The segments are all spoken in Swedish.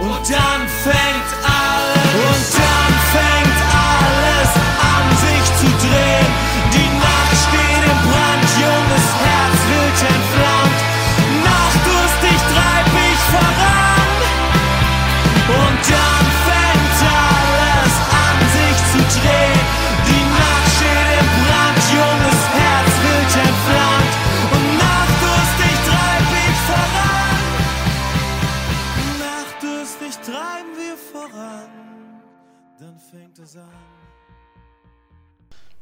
Und dann fängt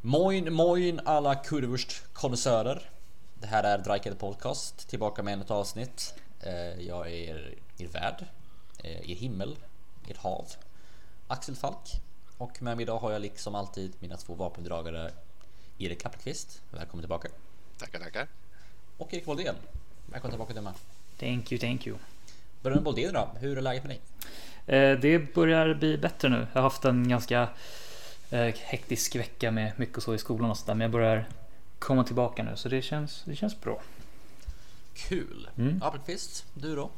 Moin moin alla kurvurst konnässörer. Det här är Dryked Podcast, tillbaka med ett avsnitt. Eh, Jag är er, er värd, eh, er himmel, ert hav. Axel Falk. Och med mig idag har jag liksom alltid mina två vapendragare Erik Appelqvist, välkommen tillbaka. Tackar, tackar. Och Erik Boldén, välkommen tillbaka till mig. Thank you, thank you. Börjar med Boldén då, hur är läget med dig? Eh, Det börjar bli bättre nu. Jag har haft en ganska eh, hektisk vecka med mycket och så i skolan och sådär. Men jag börjar komma tillbaka nu så det känns, det känns bra. Kul! Mm. Appelqvist, du då?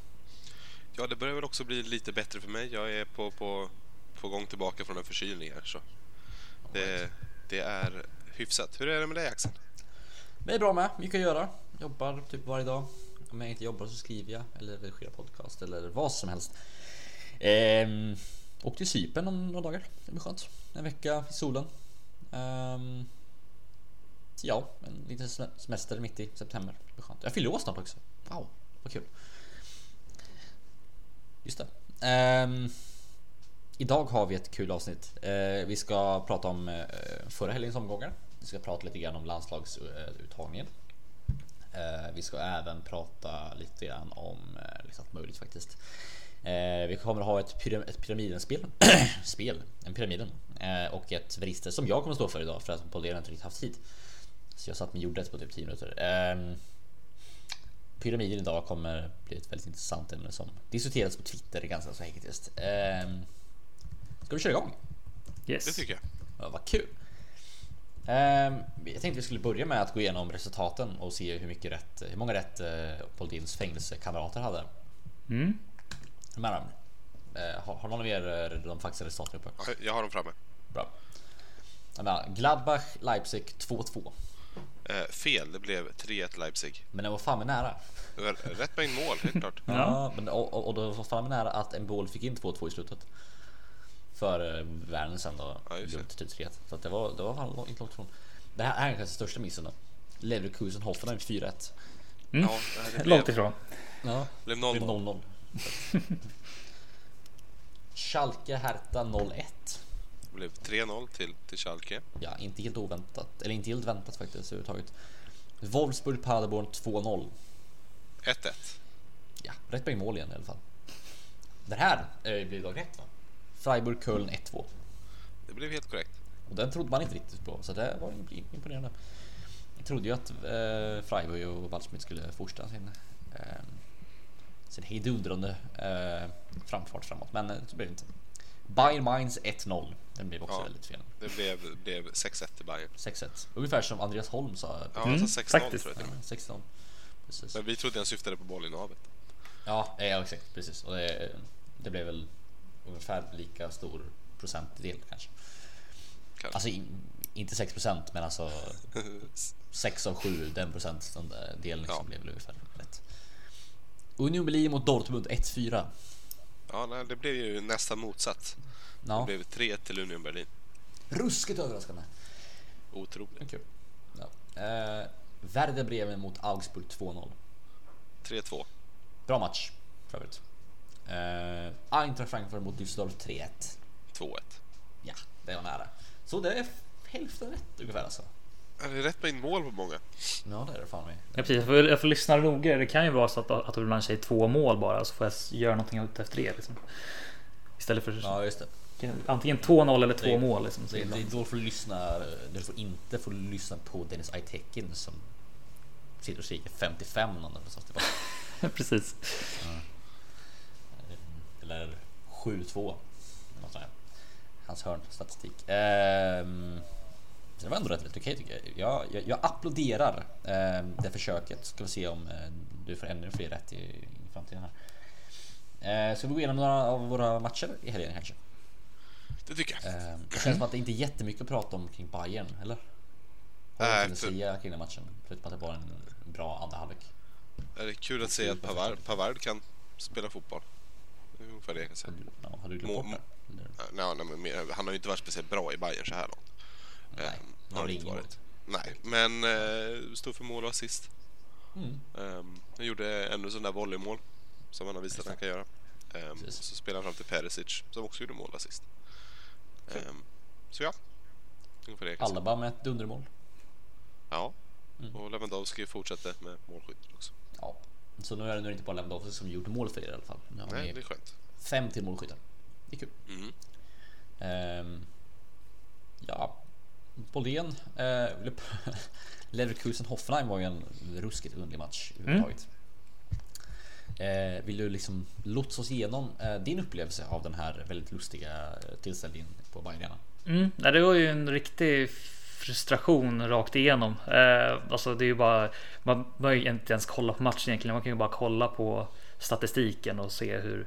Ja, det börjar väl också bli lite bättre för mig. Jag är på, på, på gång tillbaka från en förkylning här, så det, det är hyfsat. Hur är det med dig Axel? Det är bra med, mycket att göra. Jobbar typ varje dag. Om jag inte jobbar så skriver jag eller redigerar podcast eller vad som helst. Ehm, och till Cypern om några dagar. Det blir skönt. En vecka i solen. Um, ja, en liten semester mitt i september. Skönt. Jag fyller år snart också. Wow, vad kul. Just det. Um, idag har vi ett kul avsnitt. Uh, vi ska prata om uh, förra helgens omgångar. Vi ska prata lite grann om landslagsuttagningen. Uh, vi ska även prata lite grann om lite allt möjligt faktiskt. Eh, vi kommer ha ett, pyram ett pyramidenspel. Spel, en pyramiden. Eh, och ett verister som jag kommer stå för idag för att det inte riktigt haft tid. Så jag satt med jordet på typ 10 minuter. Eh, pyramiden idag kommer bli ett väldigt intressant ämne som diskuteras på Twitter ganska så hektiskt. Eh, ska vi köra igång? Yes. Det tycker jag. Ja, vad kul. Ehm, jag tänkte vi skulle börja med att gå igenom resultaten och se hur mycket rätt, hur många rätt eh, Pauldins fängelsekamrater hade. Mm. Med dem. Eh, har, har någon av er eh, de faktiska resultaten uppe? Ja, Jag har dem framme. Bra. Gladbach, Leipzig 2-2. Eh, fel, det blev 3-1 Leipzig. Men det var fan med nära. Rätt mängd mål, helt klart. Ja, men, och, och, och det var fan med nära att en bål fick in 2-2 i slutet. För eh, Värnen sen då. Ja, det. Glömde typ 3 Så att det var, det var fan långt- inte långt ifrån. Det här är kanske den största missen då. Leverkusen Hoffenheim 4-1. Mm. Ja, det Långt blev, ifrån. Ja. blev Det blev 0-0. 0-0. Schalke Hertha 0-1. Det blev 3-0 till, till Schalke. Ja, inte helt oväntat. Eller inte helt väntat faktiskt överhuvudtaget. Wolfsburg Paderborn 2-0. 1-1. Ja, rätt mängd mål igen i alla fall. Det här eh, blir dock rätt va? Freiburg Köln 1-2. Det blev helt korrekt. Och den trodde man inte riktigt på, så det var imp- imponerande. Jag trodde ju att eh, Freiburg och Waldschmidt skulle fortsätta sin, eh, sin hejdundrande eh, framfart framåt, men eh, så blev det inte. Bayern Mainz 1-0. Den blev också Ja. väldigt fel. Det blev, blev 6-1 till Bayern. 6-1. Ungefär som Andreas Holm sa. Ja, Mm, alltså 6-0 faktiskt. tror jag Ja, med. 16. Precis. Men vi trodde han syftade på bollinnehavet. Ja, eh, ja exakt. Precis. Och det, det blev väl ungefär lika stor procentdel kanske. Kanske. Alltså in, inte 6 procent, men alltså 6 av 7, den procentdelen liksom Ja. blev väl ungefär. Union Berlin mot Dortmund 1-4. Ja, nej, det blev ju nästan motsatt. Det Ja, blev 3 till Union Berlin. ruskigt överraskande. Otroligt. Kul. Ja. Eh, Werder Bremen mot Augsburg 2-0. 3-2. Bra match för övrigt. Eh, Eintracht Frankfurt mot Düsseldorf 3-1. 2-1. Ja, det var nära. Så det är hälften rätt ungefär alltså. Är det rätt mängd mål på många? Ja, det är det fan med. Ja, precis. Jag, får, jag får lyssna noga. Det kan ju vara så att, att du ibland säger två mål bara så får jag göra någonting ut efter det. Liksom. Istället för Ja, just det. antingen 2-0 eller två Det- mål. Liksom, så Det, det är då får du lyssna. Du får inte få lyssna på Dennis Aitekin som sitter och skriker 55 någon eller så. att Det var, precis. eller 7-2. något sånt där. Hans hörnstatistik. Ehm, så det var ändå rätt, rätt okej tycker jag. Jag, jag, jag applåderar ehm, det försöket. Ska vi se om eh, du får ännu fler rätt i, i framtiden här. Eh, ska vi gå igenom några av våra matcher i helgen kanske? Det tycker jag. Eh, det känns som att det inte är jättemycket att prata om kring Bayern, eller? Har du något att säga kring den matchen? Förutom att det var en bra andra halvlek. Är det kul att se att Pavard, Pavard kan spela fotboll. Ungefär det jag kan säga. Ja, har du glömt bort det? Nej, mer- han har ju inte varit speciellt bra i Bayern så här långt. Nej, Eh, det har det inte varit. Nej, men eh, stod för mål och assist. Mm. Um, han gjorde ännu sån där volleymål som han har visat att han kan göra. Um, så spelade han fram till Perisic som också gjorde mål och assist. Um, så ja, ungefär det. Alaba med ett dundermål. Ja, Mm. och Lewandowski fortsätter med målskyttet också. Ja. Så nu är det nu inte bara Lewandowski som gjort mål för er i alla fall. Nu har Nej, det är skönt. fem till målskyttar. Det är kul. Mm. Ehm, ja, Bolén. Uh, Leverkusen Hoffenheim var ju en ruskigt underlig match överhuvudtaget. Eh, vill du liksom lotsa oss igenom eh, din upplevelse av den här väldigt lustiga eh, tillställningen på Bayern? Mm, nej, det var ju en riktig frustration rakt igenom. Eh, alltså det är ju bara, man behöver ju inte ens kolla på matchen egentligen. Man kan ju bara kolla på statistiken och se hur,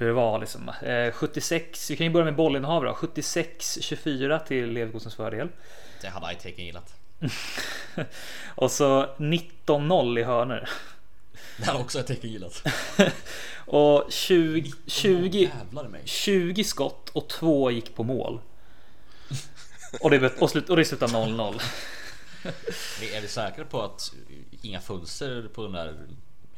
hur det var liksom. Eh, 76, vi kan ju börja med bollinnehav då. 76-24 till Leverkusens fördel. Det hade Aiteken gillat. Och så 19-0 i hörnor. Det hade också Aiteken gillat. Och 20, 20, Jävlar i mig. 20 skott och två gick på mål. Och det, och slut, och det slutade 0-0. Men Är vi säkra på att inga fönster på den där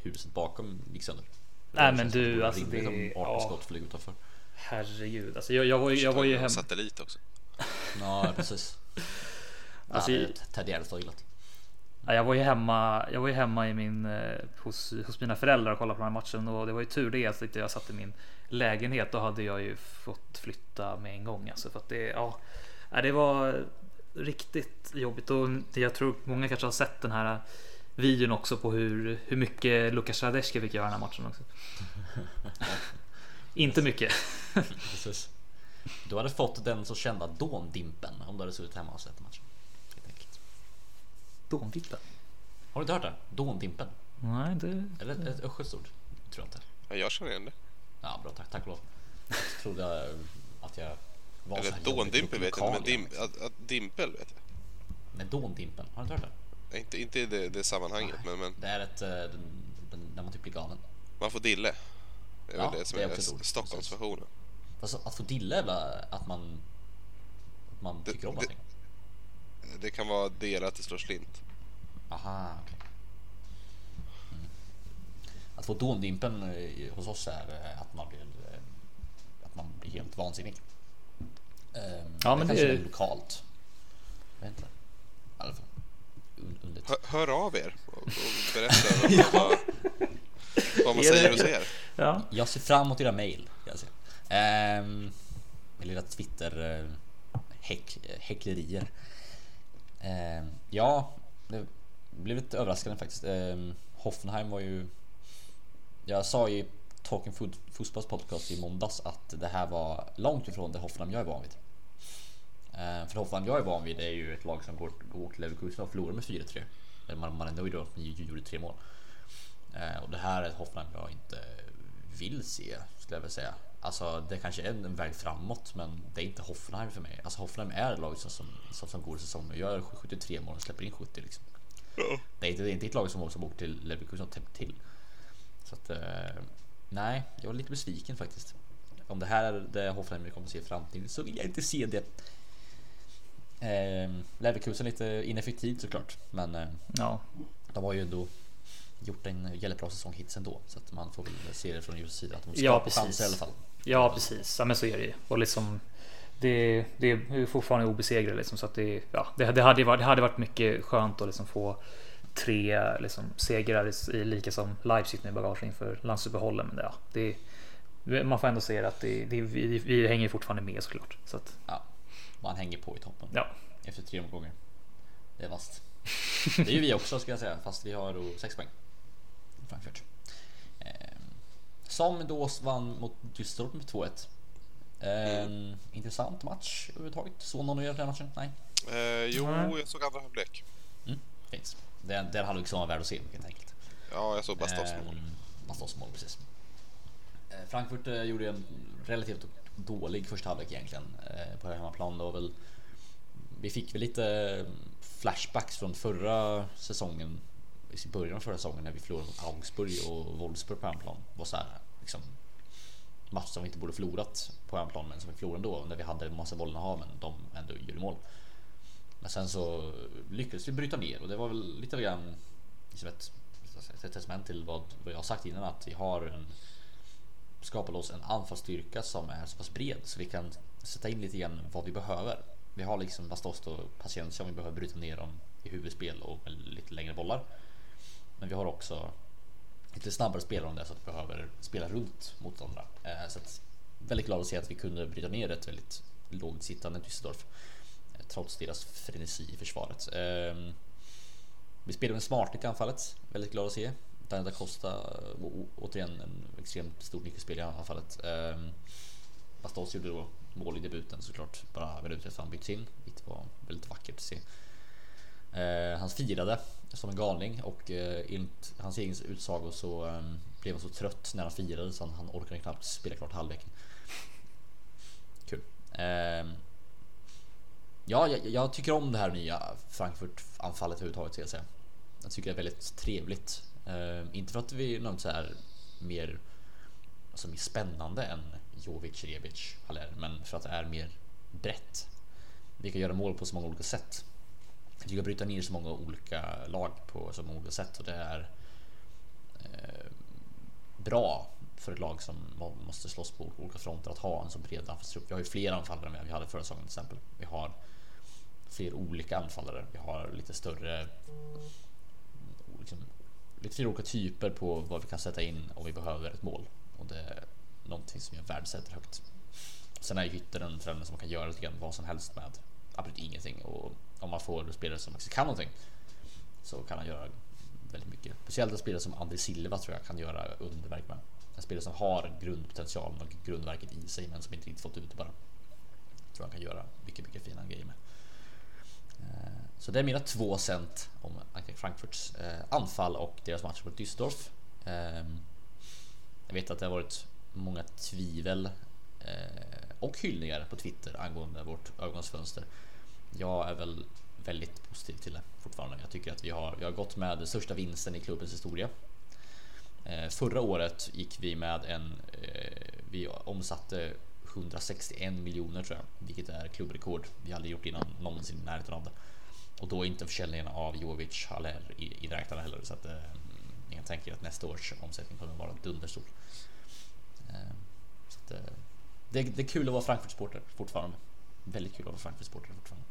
huset bakom gick sönder? Nej, men du, alltså, det- om 18 ja. skott flyger utanför. Herregud, alltså jag, jag, var, ju- jag var ju hemma. Satellit också. Ja, precis. Alltså, ja, Ted Gärdestad gillat. Ja, jag var ju hemma. Jag var ju hemma i min eh, hos, hos mina föräldrar och kollade på den här matchen och det var ju tur det att inte jag satt i min lägenhet. Då hade jag ju fått flytta med en gång alltså för att det ja, ja, det var riktigt jobbigt och jag tror många kanske har sett den här videon också på hur hur mycket Lukas Radecki fick göra den här matchen också. Inte mycket. Precis. Du hade fått den så kända dåndimpen om du hade suttit hemma och sett matchen. Dånvippen. Har du inte hört det? Dåndimpen? Nej, det. Eller ett, ett östgötskt ord? Tror jag inte. Ja, jag känner igen det. Ja, bra. Tack, tack och lov. Jag trodde att jag var Eller så här dåndimpel vet jag inte, men dim, att, att dimpel vet jag. Men dåndimpen, har du inte hört det? Inte, inte i det, det sammanhanget, men, men Det är ett, eh, den, den, när man typ blir galen. man får dille. Det är Ja, väl det som det är är, Stockholmsversionen. Alltså, att få dilla är väl att man, att man Det- tycker om det- någonting? Det kan vara del att det slår slint. Aha, okej. Mm. Att få dåndimpen eh, hos oss är eh, att man blir, att man blir helt vansinnig. Ehm, Ja, men kanske det- är lokalt. Jag vet inte. I alla fall. Un- Underligt. Hör, hör av er och, och berätta vad, vad man säger hos er. Ja, Jag ser fram emot era säga. Ehm, med lilla Twitter eh, häck, häcklerier. Ehm, ja, det blev lite överraskande faktiskt. Ehm, Hoffenheim var ju... Jag sa i Talking Fotbolls podcast i måndags att det här var långt ifrån det Hoffenheim jag är van vid. Ehm, för Hoffenheim jag är van vid är ju ett lag som går, går till Leverkusen och förlorar med 4-3. Eller Man, man är nöjd att ni gjorde tre mål. Eh, och det här är ett Hoffenheim jag inte vill se skulle jag vilja säga. Alltså det kanske är en väg framåt men det är inte Hoffenheim för mig. Alltså Hoffenheim är ett lag som, som, som, som går säsong gör 73 mål och släpper in 70 liksom. Det är inte, det är inte ett lag som, som åker till Leverkusen och täpper till. Så att eh, nej, jag var lite besviken faktiskt. Om det här är det Hoffenheim vi kommer att se i framtiden så vill jag inte se det. Eh, Leverkusen lite ineffektivt såklart, men eh, ja, de har ju ändå gjort en jävligt bra säsong hittills ändå så att man får väl se det från just sida att de ska Ja, precis. chanser i alla fall. Ja precis, ja, men så är det ju. Och liksom det, det är fortfarande obesegrade liksom så att det, ja, det, det, hade, varit, det hade varit mycket skönt att liksom få tre liksom, segrar i, lika som Leipzig nu i bagage inför landsuppehållen. Men ja, det, man får ändå se att det, det, vi, vi hänger fortfarande med såklart. Så att, Ja, man hänger på i toppen ja, efter tre omgångar. Det är vasst. Det är ju vi också ska jag säga, fast vi har då sex poäng. Frankfurt. Ehm, som då vann mot Düsseldorf med 2-1. Ehm, Intressant match överhuvudtaget. Såg någon av er den matchen? Nej, Eh, jo, jag såg andra halvlek. finns. Den, den hade liksom varit värd att se helt enkelt. Ja, jag såg Bastos mål. Ehm, Bastos mål precis. Eh, Frankfurt eh, gjorde en relativt dålig första halvlek egentligen eh, på hemmaplan. Det var väl, vi fick väl lite eh, flashbacks från förra säsongen, i början av förra säsongen när vi förlorade mot Augsburg och Wolfsburg på hemmaplan. Det var så här, liksom, match som vi inte borde förlorat på hemmaplan men som vi förlorade ändå när vi hade en massa bollinnehav men de ändå gjorde mål. Men sen så lyckades vi bryta ner och det var väl lite grann liksom ett, ett testament till vad, vad jag har sagt innan att vi har en skapat oss en anfallsstyrka som är så pass bred så vi kan sätta in lite grann vad vi behöver. Vi har liksom Bastos och Paciencia om vi behöver bryta ner dem i huvudspel och med lite längre bollar. Men vi har också lite snabbare spelare om det så att vi behöver spela runt mot andra. Eh, så att, väldigt glad att se att vi kunde bryta ner ett väldigt lågt sittande Düsseldorf eh, trots deras frenesi i försvaret. Ehm, vi spelade med smarthet i anfallet, väldigt glad att se. Daniel da Costa, återigen en extremt stort nyckelspel i anfallet. Ehm, Bastos gjorde då mål i debuten såklart, bara minuter efter han bytts in, vilket var väldigt vackert att se. Ehm, han firade som en galning och eh, enligt hans egen utsago så ehm, blev han så trött när han firade så han orkade knappt spela klart halvleken. Kul. Ja, jag, jag, tycker om det här nya Frankfurt anfallet överhuvudtaget ska jag säga. Jag tycker det är väldigt trevligt. Uh, inte för att vi är något så här mer, alltså mer spännande än Jovic, Rebic, Haller, men för att det är mer brett. Vi kan göra mål på så många olika sätt. Vi kan bryta ner så många olika lag på så många olika sätt och det är uh, bra för ett lag som måste slåss på olika fronter att ha en så bred anfallstrupp. Vi har ju fler anfallare än vi hade förra säsongen till exempel. Vi har fler olika anfallare. Vi har lite större liksom, lite fler olika typer på vad vi kan sätta in om vi behöver ett mål och det är någonting som jag värdesätter högt. Sen är ju Hytter en tränare som man kan göra lite grann vad som helst med absolut ingenting och om man får spelare som faktiskt kan någonting så kan han göra väldigt mycket. Speciellt en spelare som André Silva tror jag kan göra underverk med. En spelare som har grundpotentialen och grundverket i sig men som inte riktigt fått ut det bara. Tror han kan göra mycket, mycket fina grejer med. Eh, så det är mina två cent om Frankfurts eh, anfall och deras match mot Düsseldorf. Ehm, jag vet att det har varit många tvivel eh, och hyllningar på Twitter angående vårt övergångsfönster. Jag är väl väldigt positiv till det fortfarande. Jag tycker att vi har, vi har gått med den största vinsten i klubbens historia. Förra året gick vi med en, vi omsatte 161 miljoner tror jag, vilket är klubbrekord. Vi har aldrig gjort innan någonsin i närheten av det. Och då är inte försäljningen av Jovic Haller inräknade heller så att eh, jag tänker att nästa års omsättning kommer att vara dunderstor. Eh, så att, eh, det, det är kul att vara Frankfurt-supporter fortfarande. Väldigt kul att vara Frankfurt-supporter fortfarande.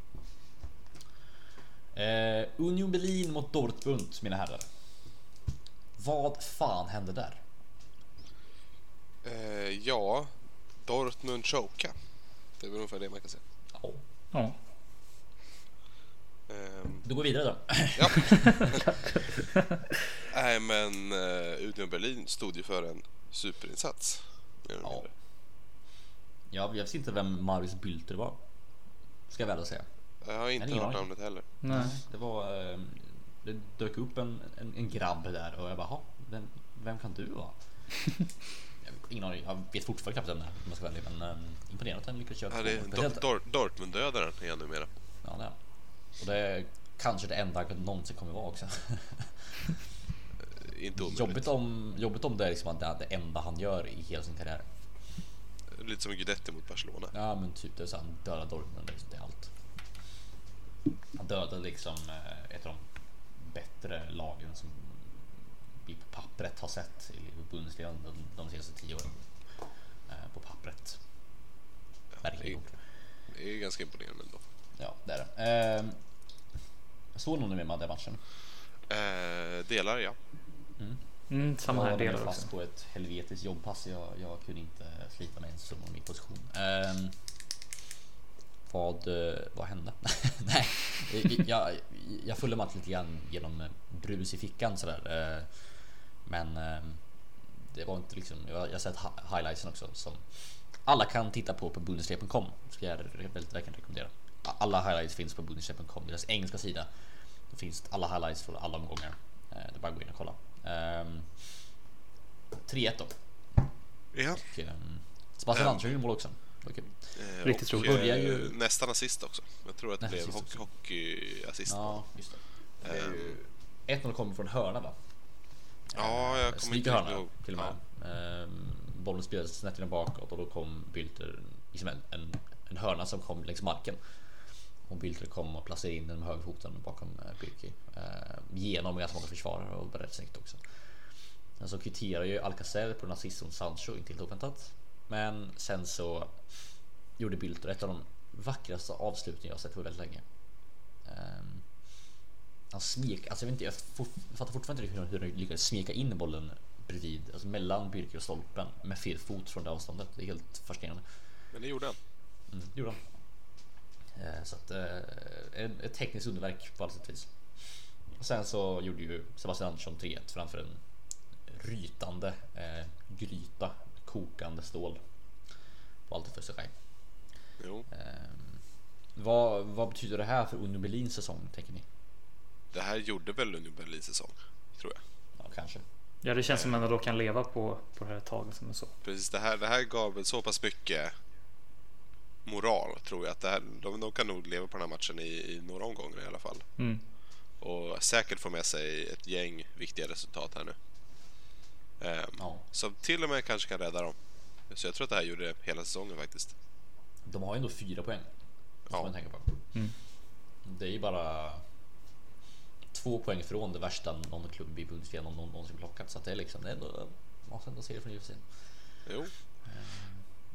Eh, Union Berlin mot Dortmund mina herrar. Vad fan hände där? Eh, ja, Dortmund choka. Det är väl ungefär det man kan säga. Ja. Ja. Ehm, Då går vi vidare då. ja. Nej, men uh, Union Berlin stod ju för en superinsats. Ja. Jag vet inte vem Marius Bülter var. Ska jag väl säga. Jag har inte hört namnet heller. Nej. Det var... eh, Det dök upp en, en, en grabb där och jag bara, "Ha, vem, vem kan du vara? ingen aning, jag vet fortfarande knappt vem om jag ska ärlig, men um, imponerande att den lyckades köra Ja, det är Dortmund-dödaren är jag numera. Ja, det är han. Och det är kanske det enda han någonsin kommer vara också. Inte omöjligt. jobbigt, om, jobbigt om det är liksom att det är det enda han gör i hela sin karriär. Lite som Guidetti mot Barcelona. Ja men typ det är så han dödar Dortmund, liksom, det är allt. Han dödade liksom eh, ett av de bättre lagen som vi på pappret har sett i Bundesliga de, de senaste tio åren. Eh, på pappret. Verkligen gjort. Det är ganska imponerande ändå. Ja, det är det. Eh, såg någon med den matchen? Eh, delar ja. Mm, samma här jag var delar fast också. på ett helvetiskt jobbpass. Jag, jag kunde inte slita mig ens från min position. Ehm, vad, eh, vad hände? Nej, jag, jag följde matchen lite grann genom brus i fickan sådär. Eh, Men ehm, det var inte liksom, jag har sett hi- highlightsen också som alla kan titta på på Bundesliga.com. Ska jag väldigt verkligen rekommendera. Alla highlights finns på Bundesliga.com, deras engelska sida. Det finns alla highlights från alla omgångar. Eh, Det är bara att gå in och kolla. Ehm, 3-1 då. Ja. Och, ehm, Sebastian. Andersson gjorde mål också. Kul. Eh, Riktigt roligt. Börjar eh, ju- Nästan assist också. Jag tror att det blev assist hockey, hockeyassist. Ja, just det. det ju... Ehm. 1-0 kommer från hörna va? Ja, jag kommer inte hörna ihåg. till och med. Ehm, bollen spelades snett in bakåt och då kom Bülter, liksom en, en, en hörna som kom längs marken. Och Bülter kom och placerade in den med högerfoten bakom Birki. Eh, genom ganska många försvarare och rätt snyggt också. Sen så kvitterar ju Alcacer på en assist från Sancho inte helt oväntat. Men sen så gjorde Bülter ett av de vackraste avslutningar jag sett på väldigt länge. Ehm, han smek, alltså jag vet inte, jag fattar fortfarande inte hur, han lyckades smeka in bollen bredvid, alltså mellan Birker och stolpen med fel fot från det avståndet. Det är helt fascinerande. Men det gjorde han. Mm, det gjorde han. Eh, Så att, eh, ett tekniskt underverk på alla sätt och vis. Och sen så gjorde ju Sebastian Andersson 3-1 framför en rytande eh, gryta, kokande stål. Allt för sig själv. Jo. Eh, vad, vad betyder det här för Union Berlins säsong, tänker ni? Det här gjorde väl Union Berlins säsong, tror jag. Ja, kanske. Ja, det känns som att man då kan leva på, på det här ett tag. Som är så. Precis, det här, det här gav väl så pass mycket moral, tror jag. Att det här, de, de kan nog leva på den här matchen i, i några omgångar i alla fall. Mm. Och säkert få med sig ett gäng viktiga resultat här nu. Ehm, Ja. Som till och med kanske kan rädda dem. Så jag tror att det här gjorde hela säsongen faktiskt. De har ju ändå fyra poäng. Ja. man tänka på. Mm. Det är ju bara två poäng från det värsta någon klubb i Bundesliga någon, någon, någonsin plockat. Så att det är liksom, det är ändå, man måste ändå se det från UFC. Jo.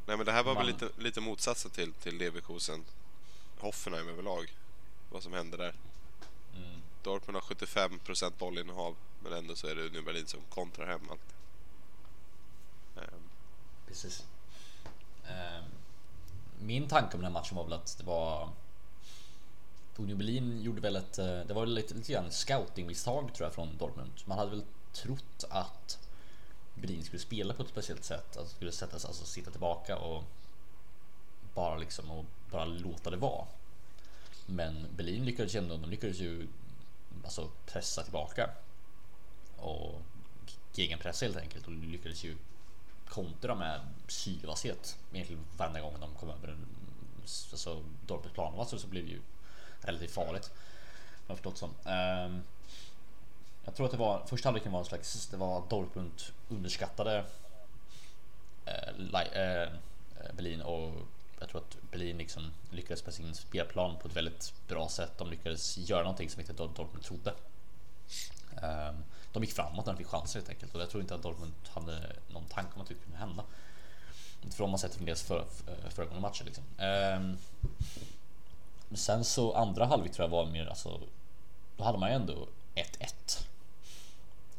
Nej men det här var väl Man- lite, lite motsatsen till, till Leverkusen Hoffenheim överlag. Vad som hände där. Mm. Dortmund har 75% bollinnehav men ändå så är det Union Berlin som kontrar hem allt. Ehm, Precis. Ehm, Min tanke om den här matchen var väl att det var Union Berlin gjorde väl ett, eh, det var lite, lite grann scoutingmisstag tror jag från Dortmund. Man hade väl trott att Berlin skulle spela på ett speciellt sätt, alltså skulle sätta sig, alltså sitta tillbaka och bara liksom och bara låta det vara. Men Berlin lyckades ju ändå, de lyckades ju alltså pressa tillbaka och gegenpressa helt enkelt och lyckades ju kontra med sylvasshet egentligen varje gång de kom över en alltså, Dortmunds plan så, blev ju eller det är farligt. Har jag förstått som. Ehm, jag tror att det var första halvleken var en slags, det var Dortmund underskattade eh, eh, Berlin och jag tror att Berlin liksom lyckades med sin spelplan på ett väldigt bra sätt. De lyckades göra någonting som inte Dortmund trodde. Ehm, de gick framåt när de fick chanser helt enkelt och jag tror inte att Dortmund hade någon tanke om att det kunde hända. Inte vad man sett från deras för, föregående matcher liksom. Ehm, men sen så andra halvlek tror jag var mer alltså. Då hade man ju ändå 1-1.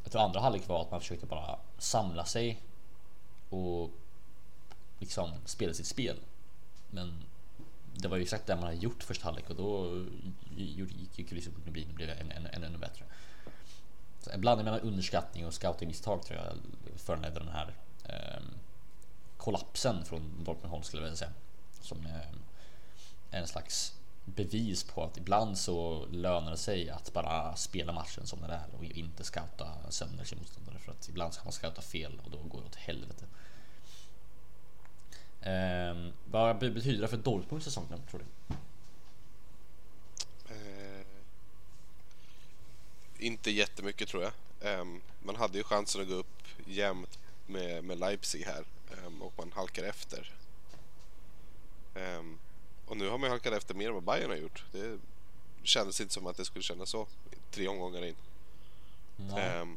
Jag tror andra halvlek var att man försökte bara samla sig och liksom spela sitt spel. Men det var ju exakt det man hade gjort första halvlek och då gick ju kulissen på bli blev ännu, ännu, ännu, ännu bättre. Så en blandning mellan underskattning och scoutingmisstag tror jag föranledde den här eh, kollapsen från Dortmund Holm skulle jag vilja säga. Som eh, en slags bevis på att ibland så lönar det sig att bara spela matchen som den är och inte scouta sönder sin motståndare för att ibland ska man scouta fel och då går det åt helvete. Eh, vad betyder det för Dortmunds säsong tror du? Eh, inte jättemycket tror jag. Eh, man hade ju chansen att gå upp jämnt med, med Leipzig här eh, och man halkar efter. Ehm, och nu har man halkat efter mer än vad Bayern har gjort. Det kändes inte som att det skulle kännas så tre omgångar in. Ehm,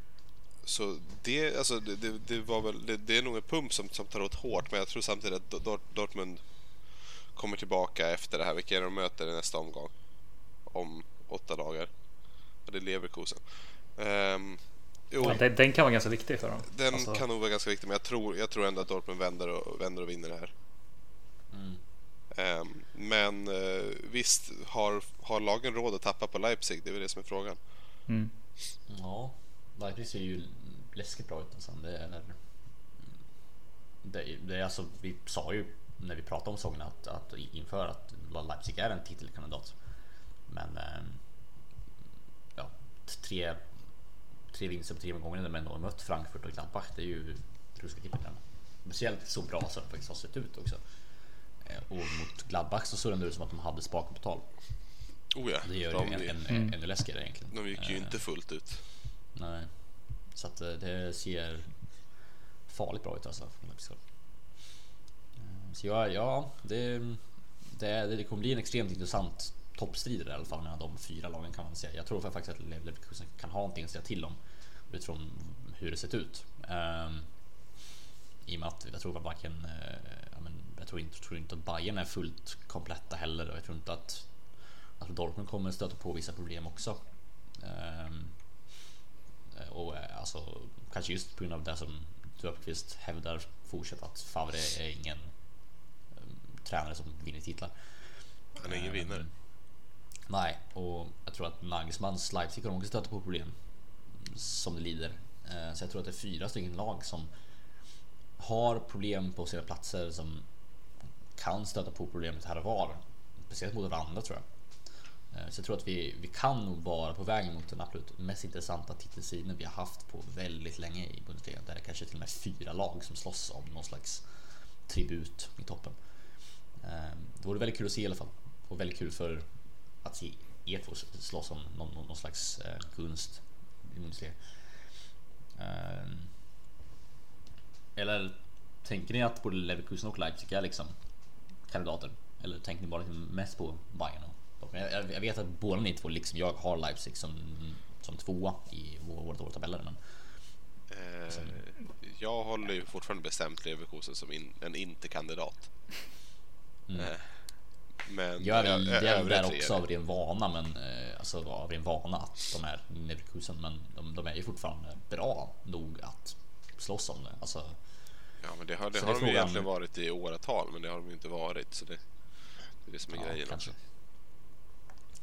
så det, alltså, det, det, det var väl, det, det är nog en pump som, som tar åt hårt men jag tror samtidigt att Dort, Dortmund kommer tillbaka efter det här. Vilka är de möter i nästa omgång? Om åtta dagar. Och det är Leverkusen. Um, jo, Ja, den, den kan vara ganska viktig för dem. den Alltså, kan nog vara ganska viktig men jag tror, jag tror ändå att Dortmund vänder och, vänder och vinner det här. Mm. Ehm, men eh, visst, har, har lagen råd att tappa på Leipzig? Det är väl det som är frågan. mm. Ja, Leipzig ser ju läskigt bra ut nästan. Det är, det, det är alltså, vi sa ju när vi pratade om säsongen att, att inför att Leipzig är en titelkandidat. Men eh, ja, tre, tre vinster på tre gånger när de ändå har mött Frankfurt och Gladbach. Det är ju ruskigt imponerande. Speciellt så bra som det faktiskt har sett ut också. Eh, Och mot Gladbach så såg det ut som att de hade sparkapital. Oh ja, Det gör de, det ju en, en, ännu läskigare egentligen. de gick ju Eh, inte fullt ut. Nej. Så att eh, det ser farligt bra ut alltså. Eh, Så ja, ja det, det, det kommer bli en extremt intressant toppstrid i alla fall mellan de fyra lagen kan man säga. Jag tror faktiskt att Leverkusen kan ha någonting att säga till om utifrån hur det sett ut. Um, I och med att jag tror att varken, eh, men, jag tror inte, tror inte att Bayern är fullt kompletta heller och jag tror inte att, att Dortmund kommer stöta på vissa problem också. Ehm, och eh, alltså kanske just på grund av det som Dupqvist hävdar fortsatt att Favre är ingen eh, tränare som vinner titlar. Han är ingen Ehm, vinnare. Nej, och jag tror att Nagelsmanns Leipzig kommer också stöta på problem som det lider. Eh, Så jag tror att det är fyra stycken lag som har problem på sina platser som kan stöta på problemet här och var. Speciellt mot varandra tror jag. Eh, så jag tror att vi, vi kan nog vara på väg mot den absolut mest intressanta titelsidan vi har haft på väldigt länge i Bundesliga. Där det kanske till och med är fyra lag som slåss om någon slags tribut i toppen. Eh, det vore väldigt kul att se i alla fall. Och väldigt kul för att se er två slåss om någon, någon, någon slags eh, gunst i Bundesliga. Eller tänker ni att både Leverkusen och Leipzig är liksom kandidater? Eller tänker ni bara liksom mest på Bayern? Och jag, vet att båda ni två liksom jag har Leipzig som, som tvåa i vår- våra tabeller. Men Eh, jag håller ju fortfarande bestämt Leverkusen som in, en inte-kandidat. Eh, men jag är väl där tre också av ren vana, men eh, alltså av ren vana att de är Leverkusen, men de, de är ju fortfarande bra nog att slåss om det. Alltså, Ja, men det har, det Så har det de ju egentligen varit i åratal, men det har de ju inte varit. Så det, det är det som är Ja, grejen kanske. också.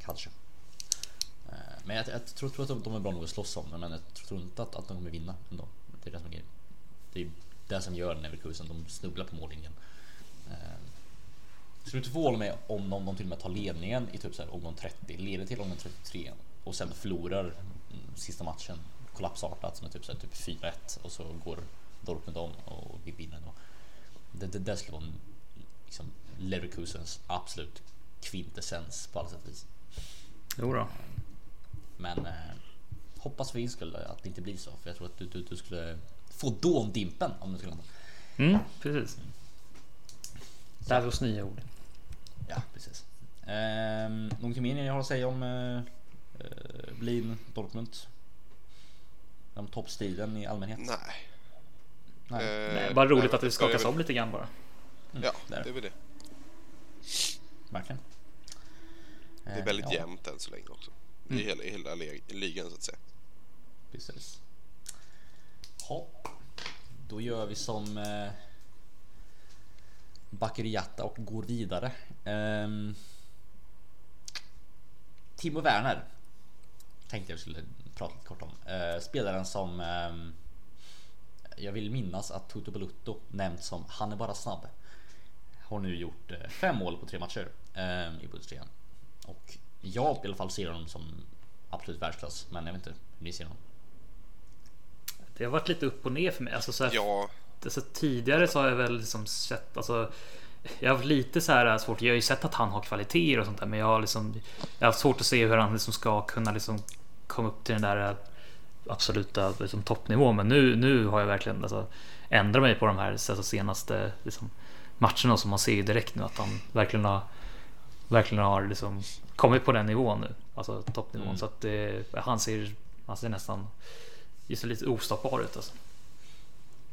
Kanske. Eh, Men jag, jag tror, tror att de- är bra nog att slåss om det, men jag tror inte att, att de kommer vinna ändå. Det är det som är grejen. Det är det som gör Leverkusen, de snubblar på mållinjen. Eh, Skulle inte förvåna mig om de, de till och med tar ledningen i typ så här omgång 30, leder till omgång 33 och sen förlorar mm, sista matchen kollapsartat som är typ, så här, typ 4-1 och så går Dortmund om och vi vinner då. Det, det, det skulle vara liksom, Leverkusens absolut kvintessens på alla sätt och vis. Jo då. Men eh, hoppas för din skull att det inte blir så. För jag tror att du, du, du skulle få dåndimpen om det skulle hända. Mm, precis. Lär vi oss nya ord. Ja, precis. Ehm, någonting mer ni har att säga om eh, eh, Berlin, Dortmund? Om toppstriden i allmänhet? Nej. Nej. Eh, Nej, bara roligt nej, att det skakas om lite grann bara. Ja, det är det. är väl det. Verkligen. Det är Eh, väldigt ja, jämnt än så länge också. I hela, i hela leg- ligan så att säga. Precis. Ja, då gör vi som eh, Bakeriata och går vidare. Ehm, Timo Werner tänkte jag skulle prata lite kort om. Eh, spelaren som ehm, jag vill minnas att Toto Balutto nämnt som han är bara snabb. Har nu gjort eh, fem mål på tre matcher ehm, i Bundesliga. Och jag i alla fall ser honom som absolut världsklass. Men jag vet inte hur ni ser honom. Det har varit lite upp och ner för mig. Alltså, så här, Ja, alltså, tidigare så har jag väl liksom sett, alltså, jag har haft lite så här svårt. Jag har ju sett att han har kvaliteter och sånt där, men jag har liksom, jag har haft svårt att se hur han liksom ska kunna liksom komma upp till den där absoluta liksom, toppnivån. Men nu, nu har jag verkligen alltså, ändrat mig på de här alltså, senaste liksom, matcherna som man ser ju direkt nu att han verkligen har verkligen har liksom kommit på den nivån nu, alltså toppnivån. Mm. Så att det, han ser, han ser nästan just lite ostoppbar ut alltså.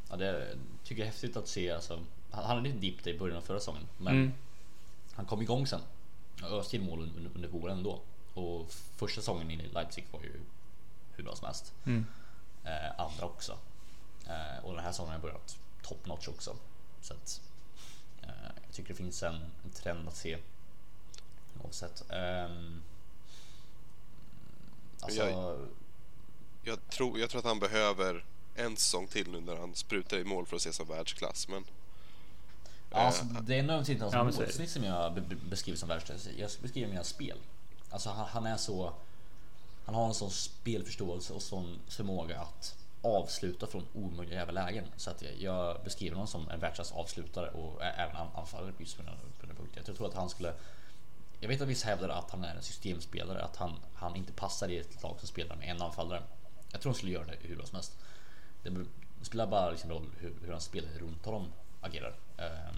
Ja, det tycker jag är häftigt att se. Alltså, han hade lite dipp i början av förra säsongen, men Mm. han kom igång sen. och Öste in mål under, under våren ändå. Och första säsongen i Leipzig var ju hur bra som helst. Mm. Eh, andra också. Eh, och den här säsongen har börjat top notch också. Så att, eh, jag tycker det finns en, en trend att se. Oavsett. Ehm, alltså, Jag- jag tror, jag tror att han behöver en säsong till nu när han sprutar i mål för att se som världsklass. Men Ja, alltså, det är nödvändigtvis inte hans målsnitt som jag be- be- beskriver som världsklass. Jag beskriver mina spel. Alltså han, han är så... Han har en sån spelförståelse och sån förmåga att avsluta från omöjliga jävla lägen. Så att jag, beskriver honom som en världsklass avslutare och även anfallare just på den, punkten. Jag tror att han skulle jag vet att vissa hävdar att han är en systemspelare, att han, han inte passar i ett lag som spelar med en anfallare. Jag tror han skulle göra det hur bra som helst. Det spelar bara liksom roll hur, hur han spelar runt honom agerar. Ehm,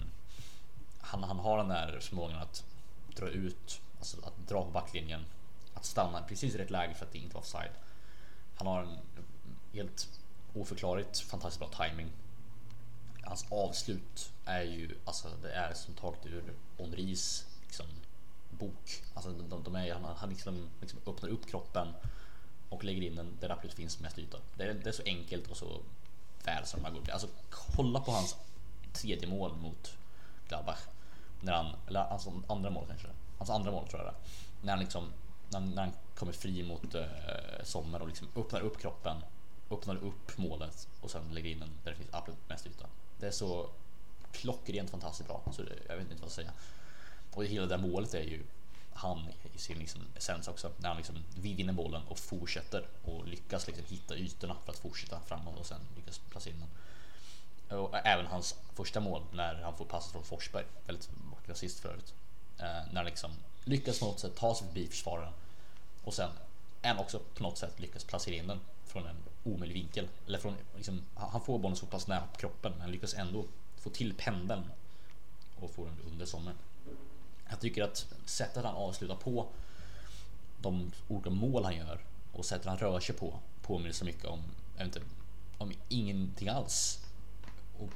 han, han har den där förmågan att dra ut, alltså att dra på backlinjen, att stanna precis i rätt läge för att det inte var offside. Han har en helt oförklarligt fantastiskt bra timing. Hans avslut är ju alltså det är som taget ur Henris liksom, bok. Alltså de, de är, han, han liksom, liksom öppnar upp kroppen och lägger in den där det absolut finns mest yta. Det är, det är så enkelt och så väl som man går. Alltså kolla på hans tredje mål mot Gladbach. När han, eller hans andra mål kanske. Hans andra mål tror jag det är. När han liksom, när, när han kommer fri mot eh, Sommer och liksom öppnar upp kroppen, öppnar upp målet och sen lägger in den där det finns absolut mest yta. Det är så klockrent fantastiskt bra. Så det, jag vet inte vad jag ska säga. Och hela det där målet är ju han i sin liksom essens också. När han liksom vinner bollen och fortsätter och lyckas liksom hitta ytorna för att fortsätta framåt och sen lyckas placera in den. Och även hans första mål när han får passet från Forsberg, väldigt vacker assist förut. Eh, när han liksom lyckas på något sätt ta sig förbi försvararen och sen än också på något sätt lyckas placera in den från en omöjlig vinkel. Eller från, liksom, han han får bollen så pass nära kroppen men lyckas ändå få till pendeln och få den under sommaren. Jag tycker att sättet han avslutar på de olika mål han gör och sättet han rör sig på påminner så mycket om, jag vet inte, om ingenting alls. Och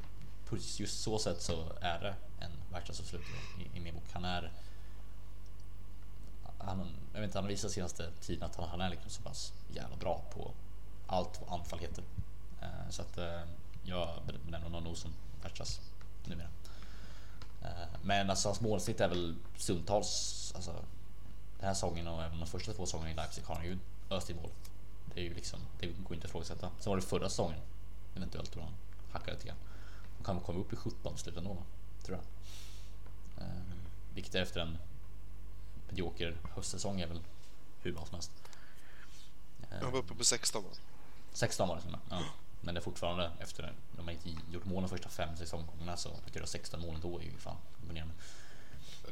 på just så sätt så är det en världsklassavslutare i, i min bok. Han är han, jag vet inte, han har visat senaste tiden att han, han är liksom så pass jävla bra på allt vad anfall heter. Eh, så att eh, jag benämner honom nog som världsklass numera. Eh, Men alltså hans målsnitt är väl stundtals, alltså den här säsongen och även de första två säsongerna i Leipzig har han ju öst i mål. Det är ju liksom, det går inte att ifrågasätta. Sen var det förra säsongen eventuellt då han hackade lite grann. Han kan komma upp i 17 slutet ändå, tror jag. Eh, vilket efter en medioker höstsäsong är väl hur bra som helst. Han var uppe på 16 va? 16 var det som ja. Men det är fortfarande efter de har inte gjort mål de första fem säsongomgångarna så att göra 16 mål då är ju fan imponerande.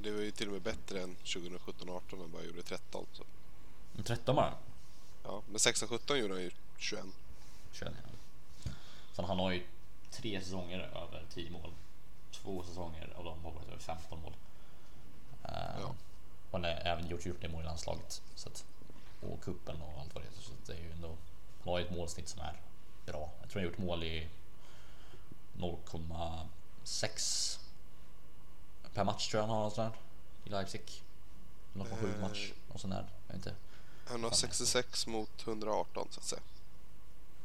Det var ju till och med bättre än 2017-18 när han bara gjorde 13. Så. Men 13 bara. Ja, men 16-17 gjorde han ju 21. 21 ja. Sen han har ju tre säsonger över 10 mål. Två säsonger av dem har varit över 15 mål. Ja. Han har även gjort, gjort det mål i landslaget. Så att, och kuppen och allt vad det heter. Så att det är ju ändå, han har ju ett målsnitt som är bra. Jag tror han gjort mål i 0,6 per match tror jag han har något sånt i Leipzig. 0,7 Eh. match och sånt där. Jag vet inte. Han har 66 mot 118 så att säga.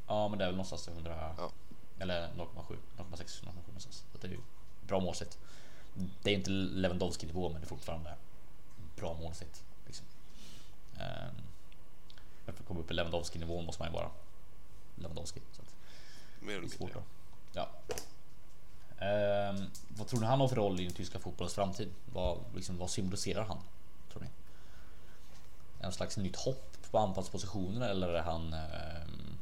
Ja, men det är väl någonstans 100 Ja. eller 0,7, 0,6, 0,7 någonstans. Så det är ju bra målsnitt. Det är inte Lewandowski nivå, men det är fortfarande bra målsnitt. Liksom. Ehm, men för att komma upp i Lewandowski nivån måste man ju vara Lewandowski. Så att Mer eller mindre. Ja. Ehm, vad tror ni han har för roll i den tyska fotbollens framtid? Vad, liksom, vad symboliserar han? Tror ni? En slags nytt hopp på anfallspositioner eller är han ehm,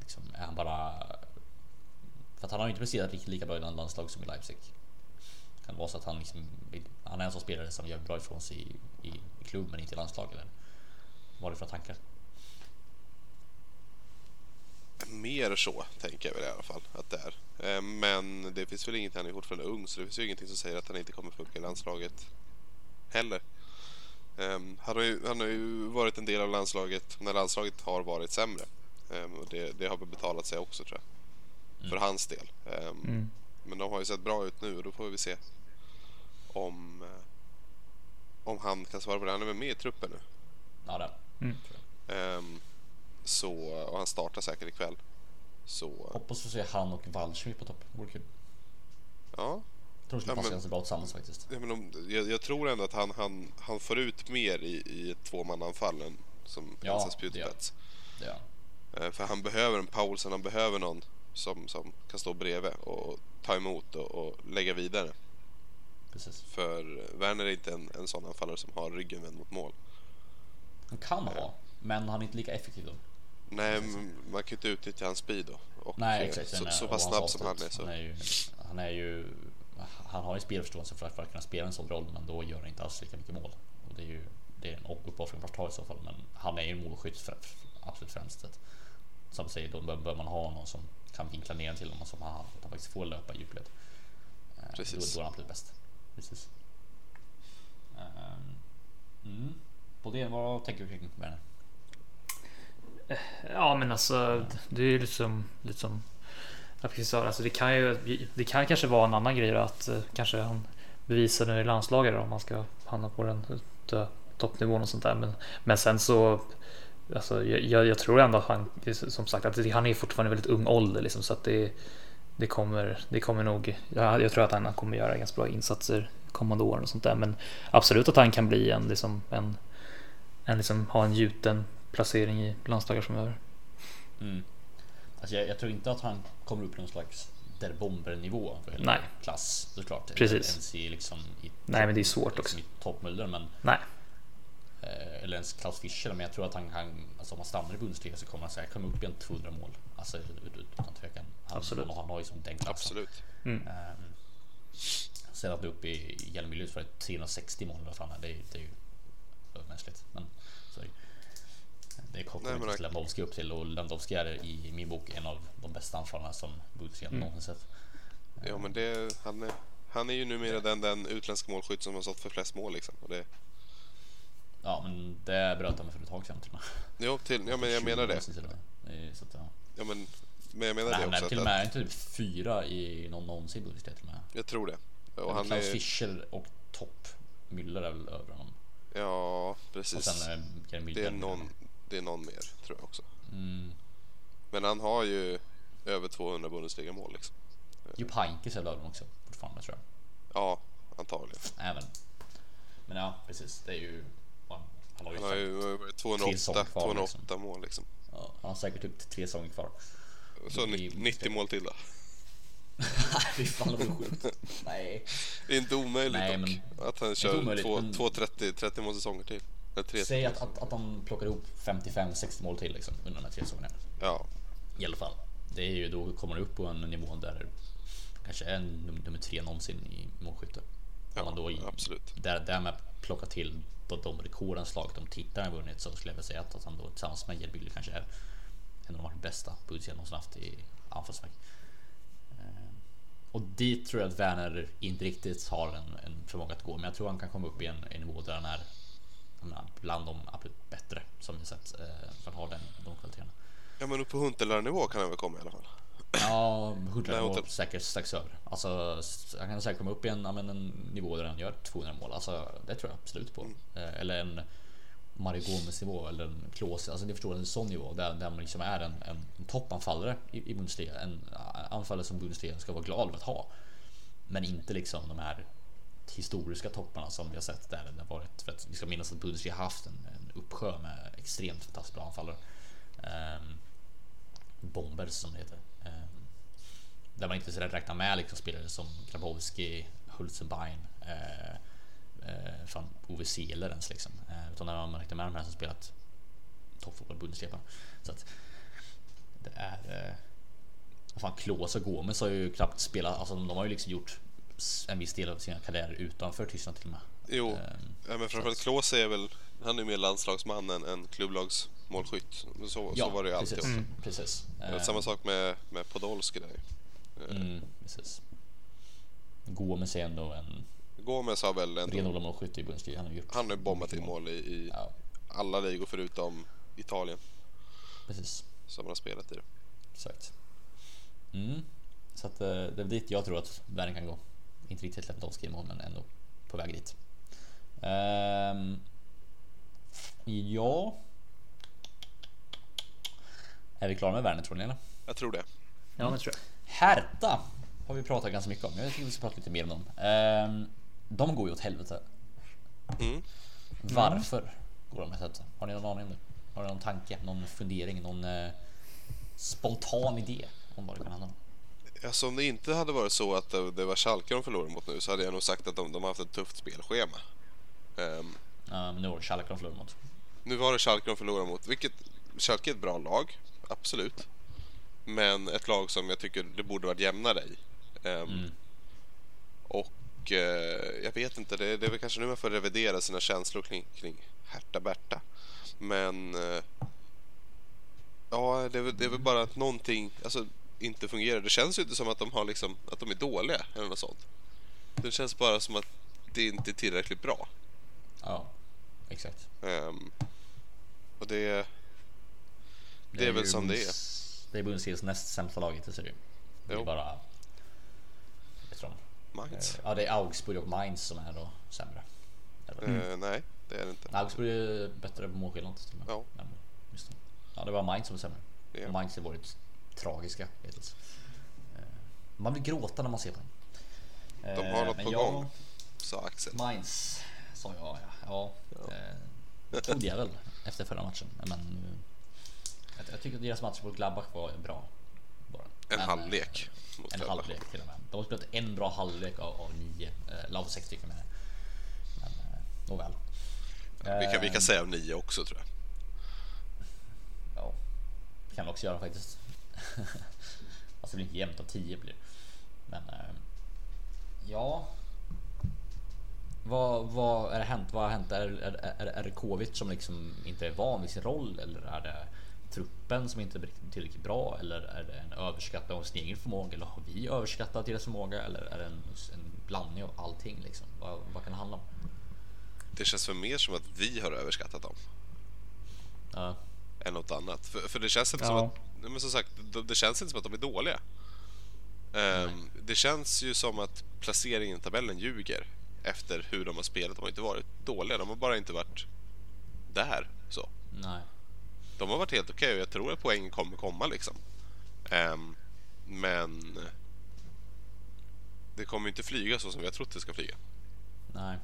liksom, är han bara för att han har ju inte presterat riktigt lika bra i landslag som i Leipzig. Kan det vara så att han liksom han är en sån spelare som gör bra ifrån sig i, i, i klubb men inte i landslag eller vad är det för tankar? Mer så, tänker jag väl i alla fall att det är. Eh, Men det finns väl inget, han är fortfarande ung, så det finns ju ingenting som säger att han inte kommer funka i landslaget heller. Ehm, Han har, ju, han har ju varit en del av landslaget när landslaget har varit sämre. Ehm, Och det, det har betalat sig också tror jag. För hans del. Ehm, Mm. Men de har ju sett bra ut nu och då får vi se om, eh, om han kan svara på det. Han är väl med i truppen nu. Ja, det. Mm. Ehm, så, och han startar säkert ikväll. Så Hoppas få se han och Waldschmidt på topp. Vore kul. ja, Jag tror de skulle Ja, passa ganska bra tillsammans faktiskt. Ja, men om, jag, jag tror ändå att han, han, han får ut mer i, i ett tvåmananfall än som Ja, det spjutspets. Det gör han. Eh, För han behöver en Paulsen, han behöver någon som, som kan stå bredvid och ta emot och, och lägga vidare. Precis. För Werner är inte en, en sån anfallare som har ryggen vänd mot mål. Han kan vara, men han är inte lika effektiv då. Nej, man kan ju inte utnyttja hans speed då. Och Nej eh, exakt. så, så pass snabb som han är så. Han är ju, han är ju han har ju spelförståelse för att, för att kunna spela en sån roll men då gör han inte alls lika mycket mål. Och det är ju det är en uppoffring för att ta i så fall men han är ju målskytt för, absolut främst. Som säger då bör, bör man ha någon som kan vinkla ner till honom som han, att han faktiskt får löpa i djupled. Eh, Precis. Då, då är han absolut bäst. Precis. Ehm, mm. På det, vad tänker du kring Werner? Eh, ja, men alltså det är ju liksom lite som alltså det kan ju. Det kan kanske vara en annan grej då, att eh, kanske han bevisar nu i landslaget om man ska hamna på den toppnivån och sånt där. Men, men sen så. Alltså, jag, jag tror ändå att han som sagt att det- han är fortfarande väldigt ung ålder liksom så att det. Det kommer, det kommer nog. Jag, jag tror att han kommer göra ganska bra insatser kommande åren och sånt där. Men absolut att han kan bli en liksom en. En liksom ha en gjuten placering i landslaget framöver. Mm. Alltså jag, jag tror inte att han kommer upp någon slags där bomber nivå för hela Nej. klass såklart. Precis. Ens i liksom i, Nej, men det är svårt liksom också. i toppmöller men Nej, eh, eller ens Klaus Fischer men jag tror att han kan alltså om han stannar i Bundesliga så kommer han säkert komma upp i en 200 mål. Alltså ut- ut- utan tvekan. Han, Absolut. Han, han har ju som den klassen. Absolut. Um, sen att du är uppe i Hjelmelius för 360 mål vad fan är det, är ju- det är ju övermänskligt. Men så är det. Det kommer Nej, men- inte Lewandowski upp till och Lewandowski är i min bok en av de bästa anfallarna som Bundesliga Mm. någonsin sett. Ja, men det, han, är, han är ju numera den, den utländska målskytt som har stått för flest mål liksom. Och det, Ja men det bröt de för ett tag sedan till jo, till, ja, men jag 20 menar det. till Så att, ja. Ja, men, men jag menar Nej, det han också. är till och med typ fyra i någon någonsin Bundesliga till och med. jag tror det. Och han Klaus är, Fischer och Topp Müller är väl över honom. ja, Och precis. sen är Gerd Müller Det är, någon, det är någon mer, tror jag också. Mm. Men han har ju över 200 Bundesliga-mål liksom. Jupp Heynckes är väl över honom också fortfarande tror jag. Ja, antagligen. Även. Men ja, precis. Det är ju... Han, han har ju, Han har ju säkert, varit Tre 208, säsonger kvar, 208 liksom. mål liksom. ja, han har säkert typ tre säsonger kvar. Så Det är- 90 90 mål till då. Fy fan det var sjukt. Nej. Det är inte omöjligt Nej, dock. Att han kör omöjligt, två, men- två 30, 30 mål säsonger till. Säg att, att, att han plockar ihop 55-60 mål till liksom, under de här tre säsongerna. Ja, I alla fall. Det är ju, då kommer det upp på en nivå där kanske är num- nummer tre någonsin i målskytte. Ja, Om man då i, absolut. Där, därmed plockar till de, de rekorden slaget de tittarna vunnit så skulle jag vilja säga att, att han då tillsammans med Müller kanske är en av de bästa Bundesliga någonsin haft i anfallsväg. Eh, Och dit tror jag att Werner inte riktigt har en, en förmåga att gå, men jag tror han kan komma upp i en, en nivå där han är menar, bland de absolut bättre som vi sett eh, för att ha den, de kvaliteterna. ja men upp på Huntelaar-nivå kan han väl komma i alla fall. Ja, Hurtig Nej, var Huntelaar. säkert strax över. Alltså, han kan säkert komma upp i en, en nivå där han gör 200 mål. Alltså, det tror jag absolut på. Eh, Eller en Mario Gomes nivå eller en Klose. Alltså, ni förstår en sån nivå där, där man liksom är en, en, en toppanfallare i, i Bundesliga. En anfallare som Bundesliga ska vara glad över att ha. Men inte liksom de här historiska topparna som vi har sett där det har varit. För att vi ska minnas att Bundesliga har haft en, en uppsjö med extremt fantastiskt bra anfallare. Ehm, um, Bombers som det heter. Um, där man inte så räknar med liksom spelare som Grabowski, Hulzenbein, eh, uh, fan Ove Seeler ens liksom. Utan där man räknar med de här som spelat toppfotboll i Bundesliga. Så att det är... Eh, vad fan, Klose och Gomes har ju knappt spelat, alltså de har ju liksom gjort en viss del av sina karriärer utanför Tyskland till och med. Jo, Ehm, ja, men framförallt Klose är väl, han är mer landslagsman än, än klubblagsmålskytt. Så, så var det ju alltid precis, också. Mm. precis. Ehm, Samma sak med, med Podolski där ju. Mm, precis. Gomes är ändå en Gomes har väl ändå, renodlad målskytt i Bundesliga. Han har gjort han har bombat in mål i, i Ja, alla ligor förutom Italien precis. som han har spelat i. det. Exakt. Mm. Så att eh, det är dit jag tror att världen kan gå. Inte riktigt Lewandowski i mål, men ändå på väg dit. Ehm, ja. Är vi klara med världen tror ni eller? Jag tror det. Ja, men tror jag. Hertha har vi pratat ganska mycket om. Jag tycker vi ska prata lite mer om dem. Ehm, de går ju åt helvete. Mm. Varför går de åt helvete? Har ni någon aning om det? Har ni någon tanke, någon fundering, någon eh, spontan idé om vad det kan handla om? Alltså om det inte hade varit så att det, det var Schalke de förlorade mot nu så hade jag nog sagt att de, de har haft ett tufft spelschema. Ehm, Uh, men nu var det Schalke de förlorade mot. nu var det Schalke de förlorade mot, vilket Schalke är ett bra lag, absolut. Men ett lag som jag tycker det borde varit jämnare i. Ehm, Och eh, jag vet inte, det, det är väl kanske nu man får revidera sina känslor kring, kring Hertha Berta. Men eh, ja, det är, väl, det är väl bara att någonting alltså, inte fungerar. Det känns ju inte som att de har liksom, att de är dåliga eller något sånt. Det känns bara som att det inte är tillräckligt bra. Ja, exakt. Ehm, och det, det är väl som det är. Det är Bundesligas näst sämsta lag hittills. är det. Det är bara... Mainz. Ja, det är Augsburg och Mainz som är då sämre. Eller? Eh, nej, det är det inte. Augsburg är bättre på målskillnad. till och med. Ja. Men, just det. ja, det var Mainz som var sämre. Ja. Och Mainz har varit tragiska hittills. Eh, Man vill gråta när man ser på dem. De har Eh, något men på jag- gång. Sa Axel. Mainz sa jag ja. ja. Eh, Jag trodde jag väl efter förra matchen. Men eh, jag, jag tycker att deras match mot Gladbach var bra. En Men, halvlek En Gladbach. halvlek till och med. De har spelat en bra halvlek av, av nio. Eh, Eller av sex stycken med. Men eh, nåväl. Vi kan, vi Eh, kan säga av nio också tror jag. Ja, det kan vi också göra faktiskt. alltså det blir inte jämnt av 10 blir. Men eh, ja. Vad, vad är det hänt? Vad har hänt? Är, är, är, är det Kovic som liksom inte är van vid sin roll eller är det truppen som inte är tillräckligt bra eller är det en överskattning av sin egen förmåga eller har vi överskattat deras förmåga eller är det en, en blandning av allting liksom? Vad, vad kan det handla om? Det känns väl mer som att vi har överskattat dem Ja, än något annat. För, för det känns inte Ja. som att... Men som sagt, det, det känns inte som att de är dåliga. Ehm, det känns ju som att placeringen i tabellen ljuger efter hur de har spelat. De har inte varit dåliga, de har bara inte varit där. Så. nej. De har varit helt okej och jag tror att poängen kommer komma liksom. Ehm, men det kommer inte flyga så som vi har trott det ska flyga. Nej.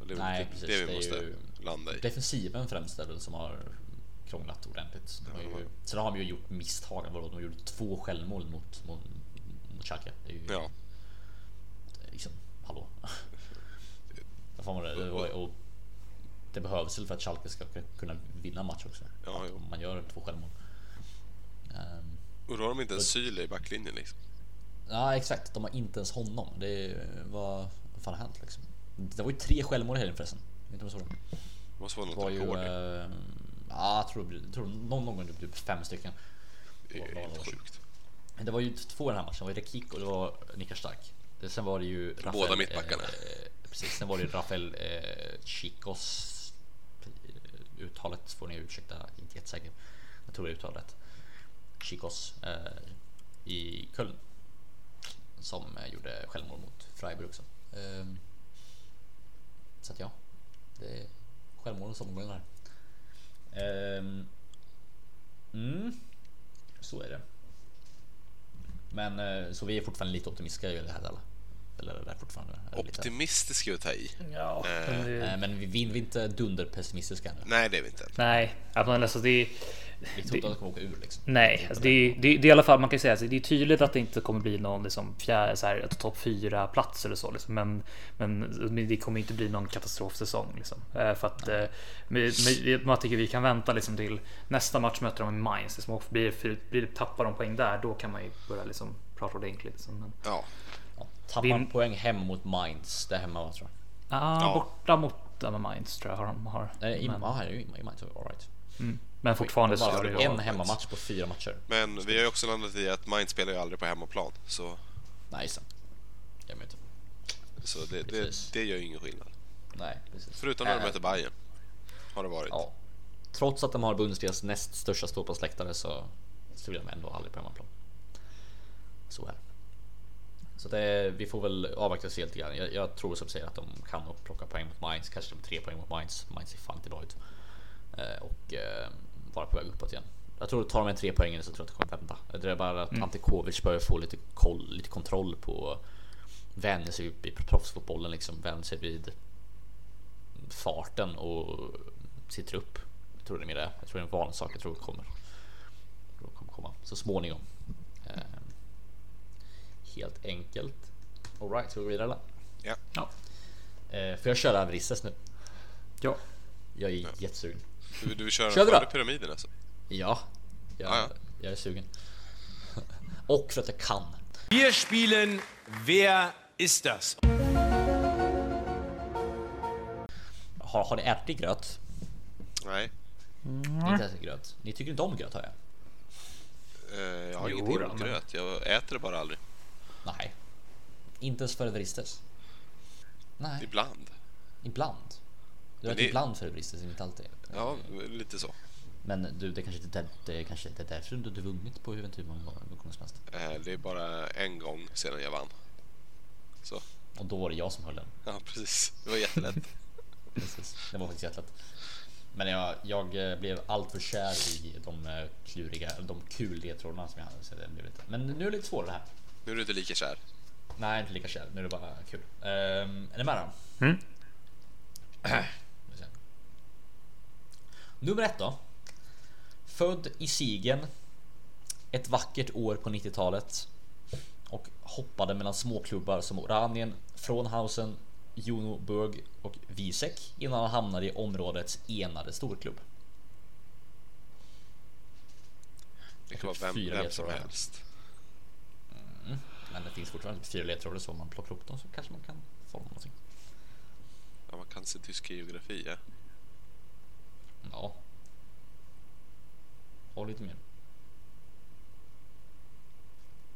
Och det är Nej, det, precis. det vi Det är måste ju- landa i. Defensiven främst är väl som har krånglat ordentligt. De har ju, sen har de ju gjort misstag. Vadå, De gjorde två självmål mot, mot, mot Schalke. Det är ju Ja. liksom, hallå. Där får man det. var- Och det behövs för att Schalke ska kunna vinna match också. Ja. Om man gör två självmål. Ehm, Och då har de inte en Syle i backlinjen liksom. Ja exakt, de har inte ens honom. Det är, vad, fan har hänt liksom? Det var ju tre självmål i helgen förresten. Inte om såg det? Måste vara något var rekord. Eh, ja, jag tror, jag tror någon gång gjorde typ fem stycken. det är var helt sjukt. Det var ju två i den här matchen. Det var Rekik och det var Niklas Stark. Sen var det ju Rafael, Båda mittbackarna. Eh, precis, sen var det ju Rafael eh, Chicos. Uttalet får ni ursäkta, inte jättesäker. Jag tror det är uttalet. Chicos eh, i Köln. Som eh, gjorde självmord mot Freiburg också. Eh, så att ja, det är självmålens omgång här. Eh, mm, så är det. Men eh, så vi är fortfarande lite optimistiska i det här alla. Eller är det fortfarande? Är det Optimistisk ska vi ta i. Ja, Eh, men det, Eh, men vi, vi är inte dunderpessimistiska nu. Nej, det är vi inte. nej, att man alltså det, Vi tror inte att de kommer åka ur liksom. Nej, alltså det, är- det, är- det är i alla fall man kan säga att det är tydligt att det inte kommer bli någon liksom fjärde, så här, topp fyra plats eller så. Liksom. Men, men, men det kommer inte bli någon katastrofsäsong. Liksom. Eh, För att eh, men, men, man tycker vi kan vänta liksom till nästa match möter de i Mainz. Liksom, och blir, blir, tappar de poäng där, då kan man ju börja liksom prata ordentligt. Liksom. Men, Ja, tappar Vin- poäng hem mot Mainz. Det är hemma va, tror jag. ah, Ja. Borta mot men Mainz tror jag har de har. Nej, i, men, är ju i Mainz. All right. mm, men fortfarande så ju en hemmamatch på fyra matcher. men vi har ju också landat i att Mainz spelar ju aldrig på hemmaplan. Så, Nej, det. Jag vet inte. så det, det, det gör ju ingen skillnad. Nej, precis. Förutom när de Eh, möter Bayern Har det varit. Ja. Trots att de har Bundesligas näst största ståplatsläktare så spelar de ändå aldrig på hemmaplan. Så är det. Så det, vi får väl avvakta och se lite grann. Jag, jag tror som säger att de kan plocka poäng mot Mainz, kanske de tre poäng mot Mainz. Mainz ser fan inte bra ut. Eh, och eh, vara på väg uppåt igen. Jag tror tar de en tre poäng så tror jag att det kommer vända. Det är bara att Ante Kovic börjar få lite, koll, lite kontroll på vänja sig vid proffsfotbollen liksom. Vänja sig vid farten och sin trupp. Jag tror det är mer det. Jag tror det är en vanlig sak. Jag tror kommer. Jag tror kommer komma så småningom. Helt enkelt. Alright, ska vi gå vidare eller? Ja. Ja. Eh, får jag köra Avrisses nu? ja. Jag är jättesugen. Du, du vill köra Kör vi före pyramiden alltså? Ja, jag, Ja, ja. jag är sugen. Och för att jag kan. Wir spielen Wer ist das? Har, har ni ärtig gröt? Nej. Inte ätit gröt. Ni tycker inte om gröt har jag? Eh, jag har Jo då, emot gröt. Jag äter det bara aldrig. Nej. Inte ens före Vristes? Nej, Ibland. ibland. Du äter det- ibland före Vristes, inte alltid. Ja, lite så. Men du, det kanske inte är, det kanske inte är därför du inte vunnit på Juventus många gånger gånger som helst. Det är bara en gång sedan jag vann. Så, Och då var det jag som höll den. ja precis. Det var jättelätt. Precis. Det var faktiskt jättelätt. Men jag, jag eh, blev alltför kär i de eh, kluriga, de kul ledtrådarna som jag hade. Så det blev lite. Men nu är det lite svårare här. Nu är du inte lika kär. Nej, inte lika kär. Nu är det bara kul. Um, är ni med då? Mm. Nummer ett då. Född i Siegen. Ett vackert år på 90-talet. Och hoppade mellan småklubbar som Oranien, Frånhausen, Junoburg och Wisek innan han hamnade i områdets enade storklubb. Det kan vara vem, Fyra vem som helst. Men det finns fortfarande fyra ledtrådar så om man plockar upp dem så kanske man kan forma någonting. Ja, man kan se tysk geografi. Ja. Ja. Håll lite mer.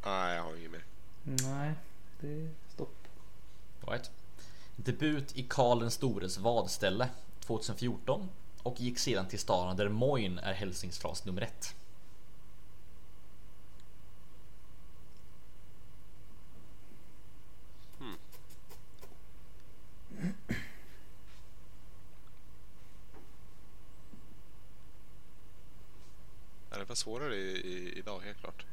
Nej, jag har inget mer. Nej, det är stopp. Right. Debut i Karl den stores vadställe 2014 och gick sedan till staden där Moin är hälsningsfras nummer ett. Var svårare i, i, idag, helt klart.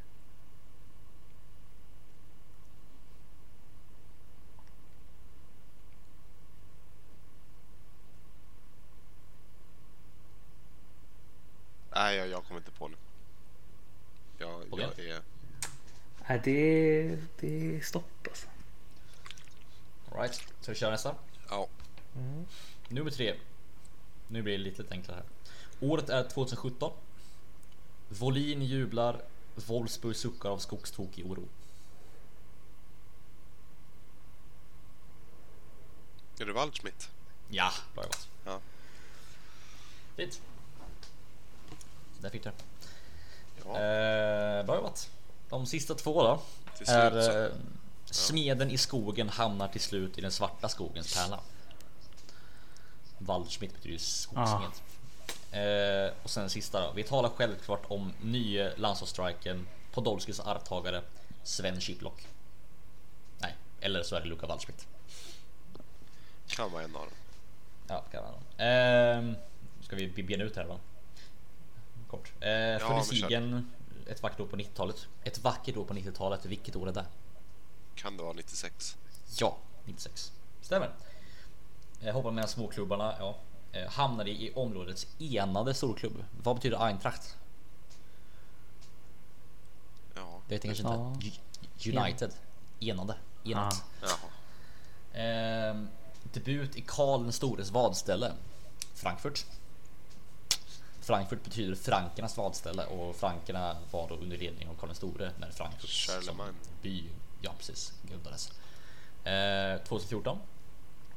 Nej, jag, jag kommer inte på nu. Jag, Okej. jag är... Nej, det är, det är stopp alltså. Right. Ska vi köra nästa? Ja, Nummer tre. Nu blir det lite, lite enklare här. Året är 2017. Volin jublar. Wolfsburg suckar av skogstokig oro. är det Waldschmidt? Ja, bra jobbat. Ja. Fint. Så där fick du. Ja, Eh, bra jobbat. De sista två då. Till slut så. är eh, Smeden i skogen hamnar till slut i den svarta skogens pärla. Waldschmidt betyder skogssmed. Eh, och sen sista då. Vi talar självklart om nye landslagsstrikern Podolskis arvtagare Sven Chiplock. Nej, eller så är det Luka Waldschmidt. kan vara en av dem. Ja, kan vara. Ehm, ska vi bena ut här va? Kort. Eh, kör. Siegen, ett vackert år på 90-talet. Ett vackert år på 90-talet, vilket år är det? Kan det vara 96? Ja, 96. Stämmer. Eh, hoppar mellan småklubbarna, ja. Eh, hamnade i områdets enade storklubb. Vad betyder Eintracht? Ja. Det vet jag kanske Ja. inte. United. Enade. Enat. Ah. Jaha. Ehm, debut i Karl den stores vadställe. Frankfurt. Frankfurt betyder frankernas vadställe och frankerna var då under ledning av Karl den store när Frankfurt som Charlemagne. by, ja precis, grundades. Eh, 2014.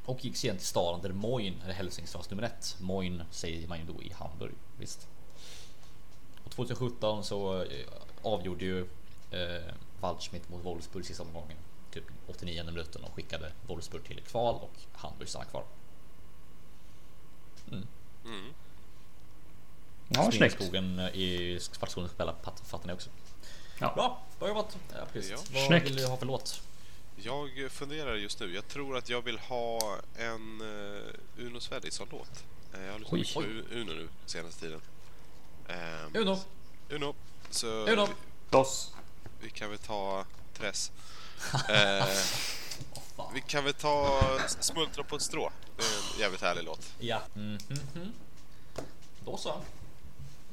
Och gick sedan till staden där Moin är hälsningsfras nummer ett. Moin säger man ju då i Hamburg, visst. Och 2017 så eh, avgjorde ju eh, Waldschmidt mot Wolfsburg sista omgången. Typ 89 minuten och skickade Wolfsburg till kval och Hamburg stannar kvar. Mm. Ja, snyggt. Skogen i Svartskogen spelar fattar ni också. Ja. Bra, bra jobbat. Ja, precis. Ja. Vad Snyggt. vill du ha för låt? Jag funderar just nu. Jag tror att jag vill ha en uh, Uno Svenningsson-låt. Eh, jag har lyssnat mycket på Uno nu senaste tiden. Ehm, Uno. Uno. Så Uno. Vi, Dos. vi kan väl ta Tres. Eh, vi kan väl ta Smultron på ett strå. Det är en jävligt härlig låt. Ja. Mm, mm, mm. Då så.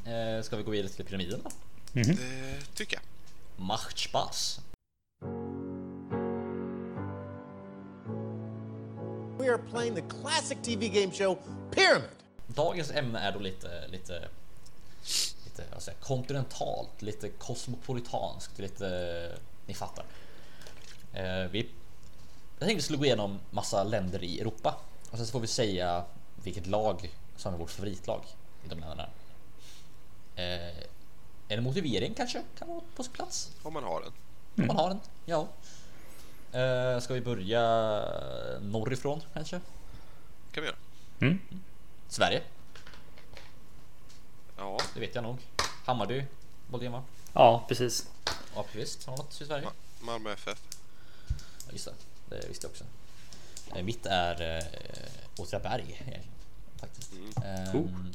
Eh, ska vi gå vidare till pyramiden då? Det tycker jag. Macht We are playing the classic TV game show Pyramid. dagens ämne är då lite, lite, lite vad säger, kontinentalt, lite kosmopolitanskt, lite, ni fattar. Eh, vi, jag tänkte vi skulle gå igenom massa länder i Europa och sen så får vi säga vilket lag som är vårt favoritlag i de länderna. Eh, en motivering kanske kan vara på sin plats. Om man har den. Om man har den, ja. Eh, ska vi börja norrifrån kanske? kan vi göra. Mm. Sverige, Ja, det vet jag nog. Hammarby, Boldén va? Ja, precis. Ja, visst har något i Sverige. Ma- Malmö FF. Ja, just det, det visste jag också. Eh, Mitt är eh, Åtvidaberg egentligen, faktiskt. Mm. Ehm,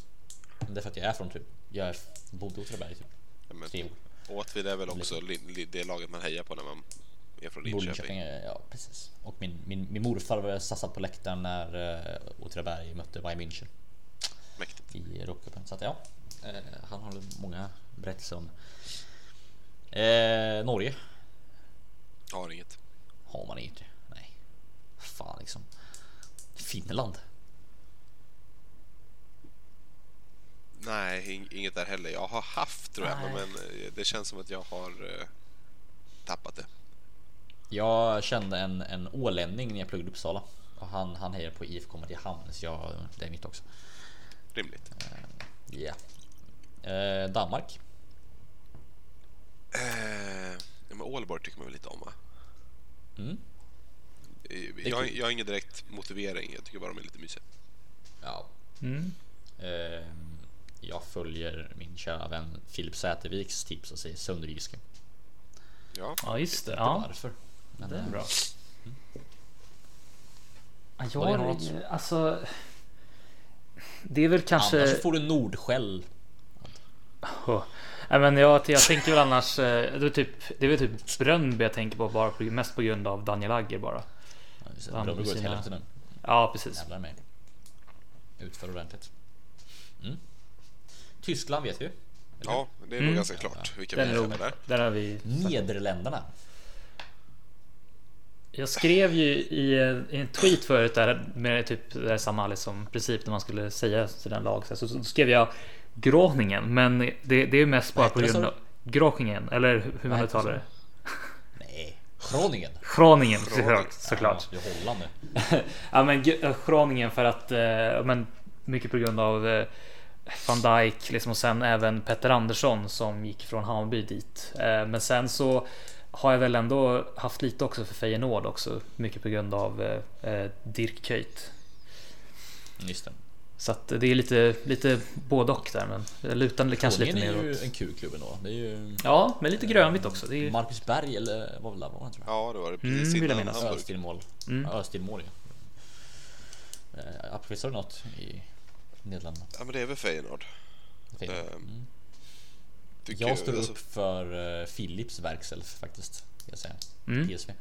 det är för att jag är från typ, jag är, bodde i Åtvidaberg i typ Ja, men tre år. Åtvid är väl också li, li, det laget man hejar på när man är från Linköping, eh, ja precis. Och min, min, min morfar var satsad på läktaren när uh, Åtvidaberg mötte Bayern München Mäktigt. i Europacupen. Så att ja, eh, han har många berättelser om. Eh, Norge Har inget. har man inte. Nej, fan liksom. Finland. Nej, ing- inget där heller. Jag har haft tror jag, Nej. men eh, det känns som att jag har eh, tappat det. Jag kände en, en ålänning när jag pluggade i Uppsala och han, han hejar på IFK Mariehamn så jag, det är mitt också. Rimligt. Ja. Eh, Danmark. Eh, ja, men Ålborg tycker man väl lite om va? Mm. Eh, Jag, jag har ingen direkt motivering. Jag tycker bara de är lite mysiga. Ja. Mm. Eh, jag följer min kära vän Filip Säterviks tips och säger Sönderjyske. Ja, Ja, just det. Ja, varför. Men, det är eh, bra. Ja, Vad är jag, något? alltså. Det är väl kanske. Annars får du Nordskäll. Oh. Nej, men jag, jag tänker väl annars. eh, Det är, typ, det är väl typ Brönnby jag tänker på bara på, mest på grund av Daniel Agger bara. Ja, Brönnby går åt helvete nu. Ja, precis. Jävlar mig. Utför ordentligt. Mm. Tyskland vet vi ju. Eller ja det är nog ganska klart vilka vi är där. där har vi. Nederländerna. Jag skrev ju i, en- i en tweet förut där med typ det samma liksom princip när man skulle säga till den lag så, så, skrev jag Groningen, men det, det är mest bara på grund av Groningen eller hur man uttalar det. Nej, Groningen. Groningen såklart. Ja, nu. Ja men Groningen för att eh, men mycket på grund av eh, van Dijk liksom och sen även Petter Andersson som gick från Hammarby dit. Eh, men sen så har jag väl ändå haft lite också för Feyenoord också. Mycket på grund av eh, eh, Dirk Kuyt. Just det. Så att det är lite, lite både och där men lutar kanske lite mer är ju en kul klubb ändå. Det är ju Ja, men lite grönvitt också. Det är ju... Marcus Berg eller vad var det? Var det tror jag. Ja, det var det Mm, precis jag innan minnas. Hamburg. Östilmål. Mm. Östilmål ja. Eh, Appelqvist har du något i Nederländerna? Ja, men det är väl Feyenoord. Fint. Ehm, Mm. Tycker Jag står alltså, upp för uh, Philips Verkself faktiskt. Ska jag säga. Mm. PSV.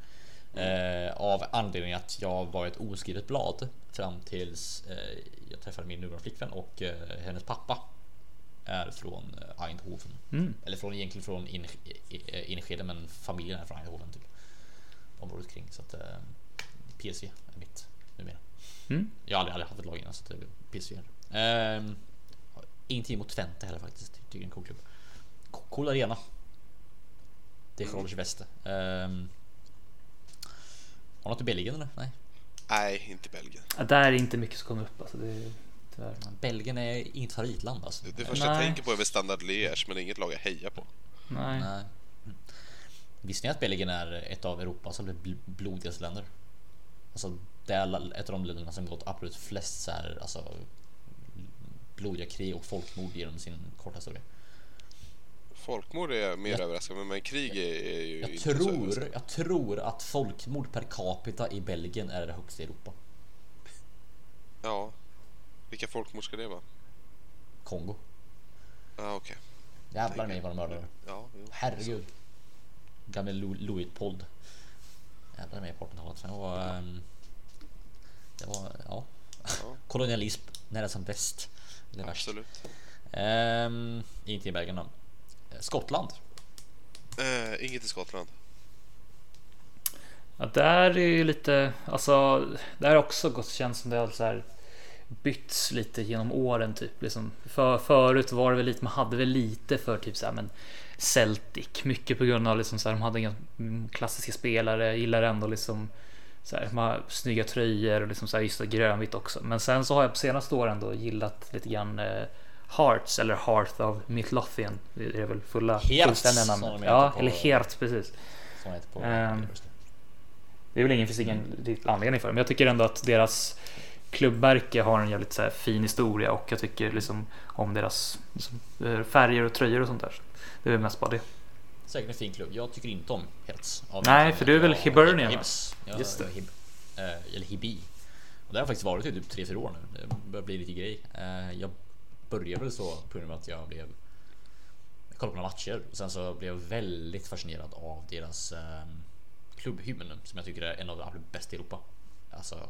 Eh, av anledning att jag var ett oskrivet blad fram tills eh, jag träffade min nuvarande flickvän och eh, hennes pappa är från Eindhoven. Mm. Eller från egentligen från Enskede men familjen är från Eindhoven typ. Området kring så att eh, PSV är mitt numera. Mm. Jag har aldrig, aldrig haft ett lag innan så att det är PSV. är det. Eh, ingenting mot Twente heller faktiskt. Tycker det är en cool klubb. Co- Cool arena. Det är Väste. Um, har något i Belgien eller? Nej. Nej, inte Belgien. Ja, där är inte mycket som kommer upp alltså. Det är, tyvärr. Belgien är inget favoritland alltså. Det, det första jag Nej. tänker på är väl Standard Liège, men det är inget lag jag hejar på. Nej. Nej. Mm. Visste ni att Belgien är ett av Europas bl- blodigaste länder? Alltså det är ett av de länderna som gått absolut flest så här, alltså, blodiga krig och folkmord genom sin korta historia. Folkmord är jag mer Jag- överraskad men, men krig är, är ju Jag inte så tror, överraskande. jag tror att folkmord per capita i Belgien är det högsta i Europa. Ja. Vilka folkmord ska det vara? Kongo. Ja, okej. Jävlar mig vad de mördade. Ja, jo. Herregud. Gamle Lu- Luitpold. Jävlar mig på 1800-talet. Det var... ehm, Det var, ja. Ja. Kolonialism när det är som bäst. Absolut. Um, ingenting i Belgien då. Eh, Skottland. Eh, inget i Skottland. Ja, där är ju lite, alltså, där har också gått känns som det är så här bytts lite genom åren typ. Liksom, för, förut var det väl lite, man hade väl lite för typ så här, men Celtic, mycket på grund av liksom så här, de hade inga klassiska spelare, gillar ändå liksom så här, man har snygga tröjor och liksom så här, just det, grönvitt också. Men sen så har jag på senaste åren då gillat lite grann eh, Hearts eller Hearth of Midlothian. Det är väl fulla fullständiga namnet. Ja, eller Hertz precis. University. Det är väl ingen, ingen riktig anledning för det, men jag tycker ändå att deras klubbmärke har en jävligt så fin historia och jag tycker liksom om deras liksom, eh, färger och tröjor och sånt där. Det är väl mest bara det. Säkert en fin klubb. Jag tycker inte om Hertz. Nej, för du är väl jag- Hibernian? Hibs. Jag, Just det. jag Hib. Eh, eller Hibi. Och det har faktiskt varit i typ 3-4 år nu. Det börjar bli lite grej. Eh, jag började väl så på grund av att jag blev jag kollade på några matcher och sen så blev jag väldigt fascinerad av deras eh, klubbhymn som jag tycker är en av de absolut bästa i Europa. Alltså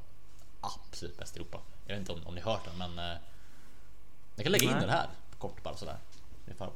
absolut bäst i Europa. Jag vet inte om, om ni hört den men eh, jag kan lägga in Nej. den här kort bara sådär. Får höra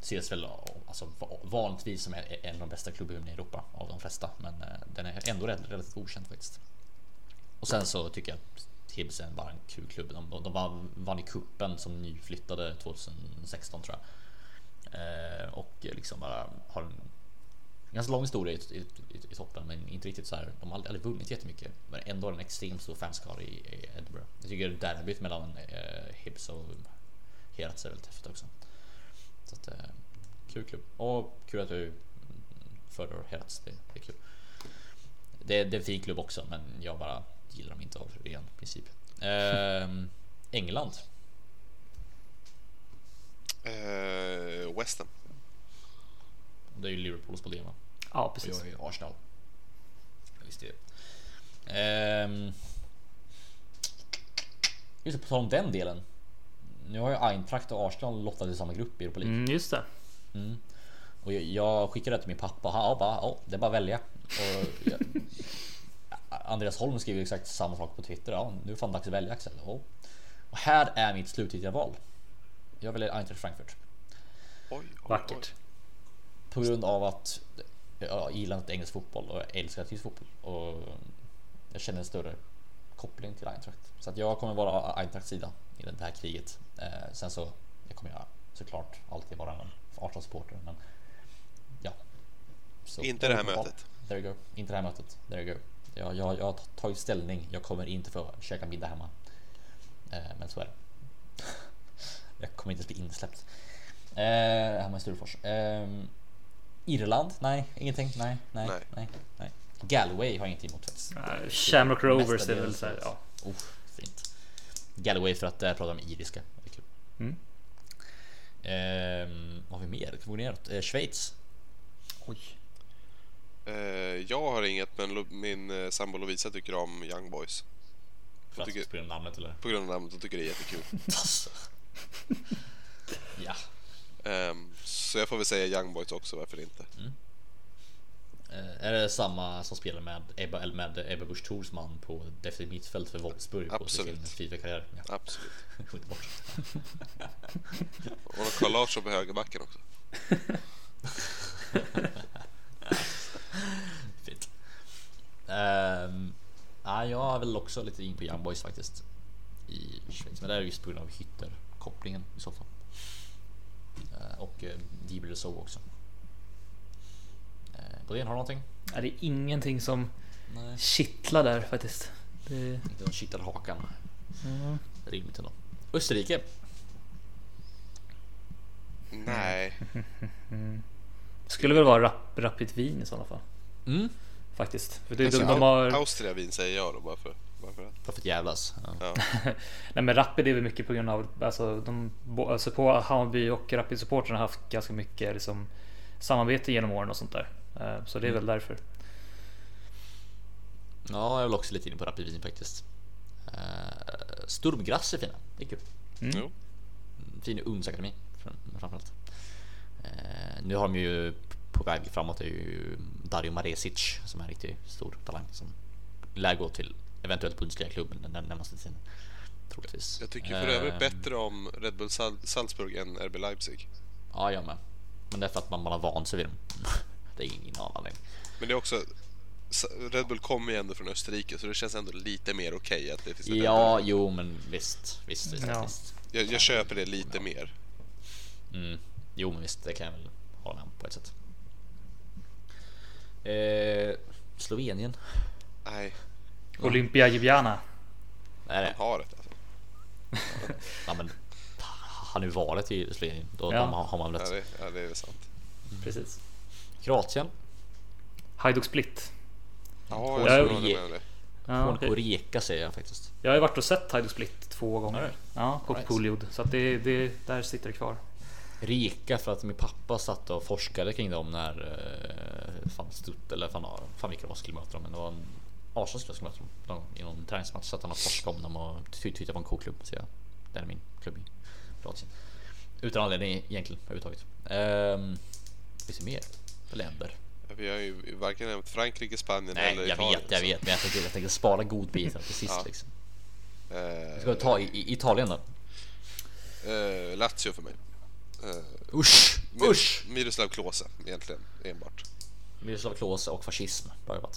ses väl alltså, vanligtvis som en av de bästa klubbarna i Europa av de flesta, men eh, den är ändå relativt okänd faktiskt. Och sen så tycker jag att Hibs är bara en kul klubb. De, de, vann- vann i kuppen som nyflyttade 2016 tror jag. Eh, och liksom bara har en ganska lång historia i, i, i, i toppen men inte riktigt så här. De har aldrig, aldrig vunnit jättemycket men ändå har en extremt stor fanskara i, i Edinburgh. Jag tycker derbyt mellan eh, Hibs och Hertz är väldigt häftigt också. Så att, eh, kul klubb och kul att du föredrar Hertz. Det, det är kul. Det, det är en fin klubb också men jag bara gillar dem inte av ren princip. Ehm, England. Eh, West Ham. Det är ju Liverpools problem va? Ja, Och precis. jag är ju Arsenal. Jag visste det. Ehm, just på tal om den delen. Nu har ju Eintracht och Arsenal lottat i samma grupp i Europa League. Mm, just det. Och jag, jag skickade det till min pappa och han ja, bara, ja, det är bara att välja. Och jag, Andreas Holm skriver exakt samma sak på Twitter. Ja, nu är fan dags att välja Axel. Ja. Och här är mitt slutgiltiga val. Jag väljer Eintracht Frankfurt. Oj, oj, Vackert. På grund av att jag gillar inte engelsk fotboll och jag älskar tysk fotboll. Och jag känner en större koppling till Eintracht. Så att jag kommer vara Eintrachts sida i det här kriget. Eh, sen så jag kommer jag såklart alltid vara en Arsenal-supporter. Men ja. Så, Inte det här mötet. There you go. Inte det här mötet. There you go. Jag, jag, jag har tagit ställning. Jag kommer inte få käka middag hemma. Eh, men så är det. jag kommer inte bli insläppt. Eh, hemma i Sturefors. Eh, Irland? Nej, ingenting. Nej, nej, Nej. nej, nej. Galway har jag ingenting emot faktiskt. Shamrock Rovers är väl delen så här, så. ja. Oh, fint. Galway för att där pratar de iriska. Det är kul. Mm. Ehm, vad har vi mer? Kan vi gå neråt? Eh, Schweiz. Oj. Eh, jag har inget, men min eh, sambo Lovisa tycker om Young Boys. För att tycker- på grund av namnet eller? På grund av namnet och tycker det är jättekul. Alltså. ja. Ehm, så jag får väl säga Young Boys också, varför inte? Eh, är det samma som spelar med Ebba, eller med Ebba Busch Thors man på defensivt mittfält för Wolfsburg på sin Fifa-karriär? Ja, Absolut. bort. Och Carl Larsson på högerbacken också. Fint. Um, ja, jag är väl också lite in på Young Boys faktiskt. I Schweiz. Men det är just på grund av Hytter-kopplingen i så fall. Eh, och uh, Dibble så också. Uh, Bodén, har du någonting? Ja, det är ingenting som Nej. kittlar där faktiskt. Det, Inte någon kittar hakan. mm. Rimligt ändå. Österrike. Nej, Skulle väl vara rap, Rapid Wien i sådana fall. Mm. Faktiskt. För det, alltså, de, de har... Austria Wien säger jag då bara för, bara för att. Bara för att jävlas. Ja. Ja. Nej men Rapid är väl mycket på grund av alltså, de, alltså på Hammarby och Rapid supportrarna har haft ganska mycket liksom, samarbete genom åren och sånt där. Eh, Så det är väl därför. ja, jag är väl också lite inne på Rapid Wien faktiskt. Uh, Sturmgrass är fina. Det är kul. Jo. Fin ungdomsakademi fram- framförallt. Eh, nu har de ju på väg framåt är ju Dario Maresic som är en riktigt stor talang som lär gå till eventuellt Bundesliga-klubben den närmaste tiden. Troligtvis. Jag tycker för övrigt Eh, bättre om Red Bull Sal- Salzburg än RB Leipzig. Ja, jag med. Men det är för att man, man har vant sig vid dem. Det är ingen anledning. Men det är också... Red Bull kommer ju ändå från Österrike så det känns ändå lite mer okej att det finns Ja, Bull. jo, men visst, visst, visst, Ja. visst. jag, jag köper det lite mer. Mm. Jo, men visst, det kan jag väl hålla med om på ett sätt. Eh, Slovenien. Nej, Olympia Ljubljana. Nej, nej. han har det alltså. Ja, men han har ju varit i Slovenien. Då Ja. de har, man väl Ja, ett. det, ja, det är sant. Precis. Kroatien. Hajduk Split. Ja, Ja, jag med dig. Ja, okej. Rijeka säger jag faktiskt. Jag har ju varit och sett Hajduk Split två gånger. Ja, och Right. Så att det, det, där sitter det kvar. Rijeka för att min pappa satt och forskade kring dem när eh, fan Stutt eller fan, fan vilka det var skulle möta dem. Men det var en Arsenal skulle möta dem i någon träningsmatch. Så att han har forskat om dem och ty- tyckte det var en cool klubb. Så jag, det är min klubb i Kroatien. Utan anledning egentligen överhuvudtaget. Um, finns det mer länder? Vi har ju varken nämnt Frankrike, Spanien Nej, eller jag Italien. vet, jag så, vet. Men jag tänkte, jag tänkte spara godbitar till sist Ja. liksom. Eh, Ska vi ta i, Italien då? eh, Lazio för mig. Eh, Usch! Mir- Usch! Miroslav Klose egentligen enbart. Miroslav Klose och fascism. Ja,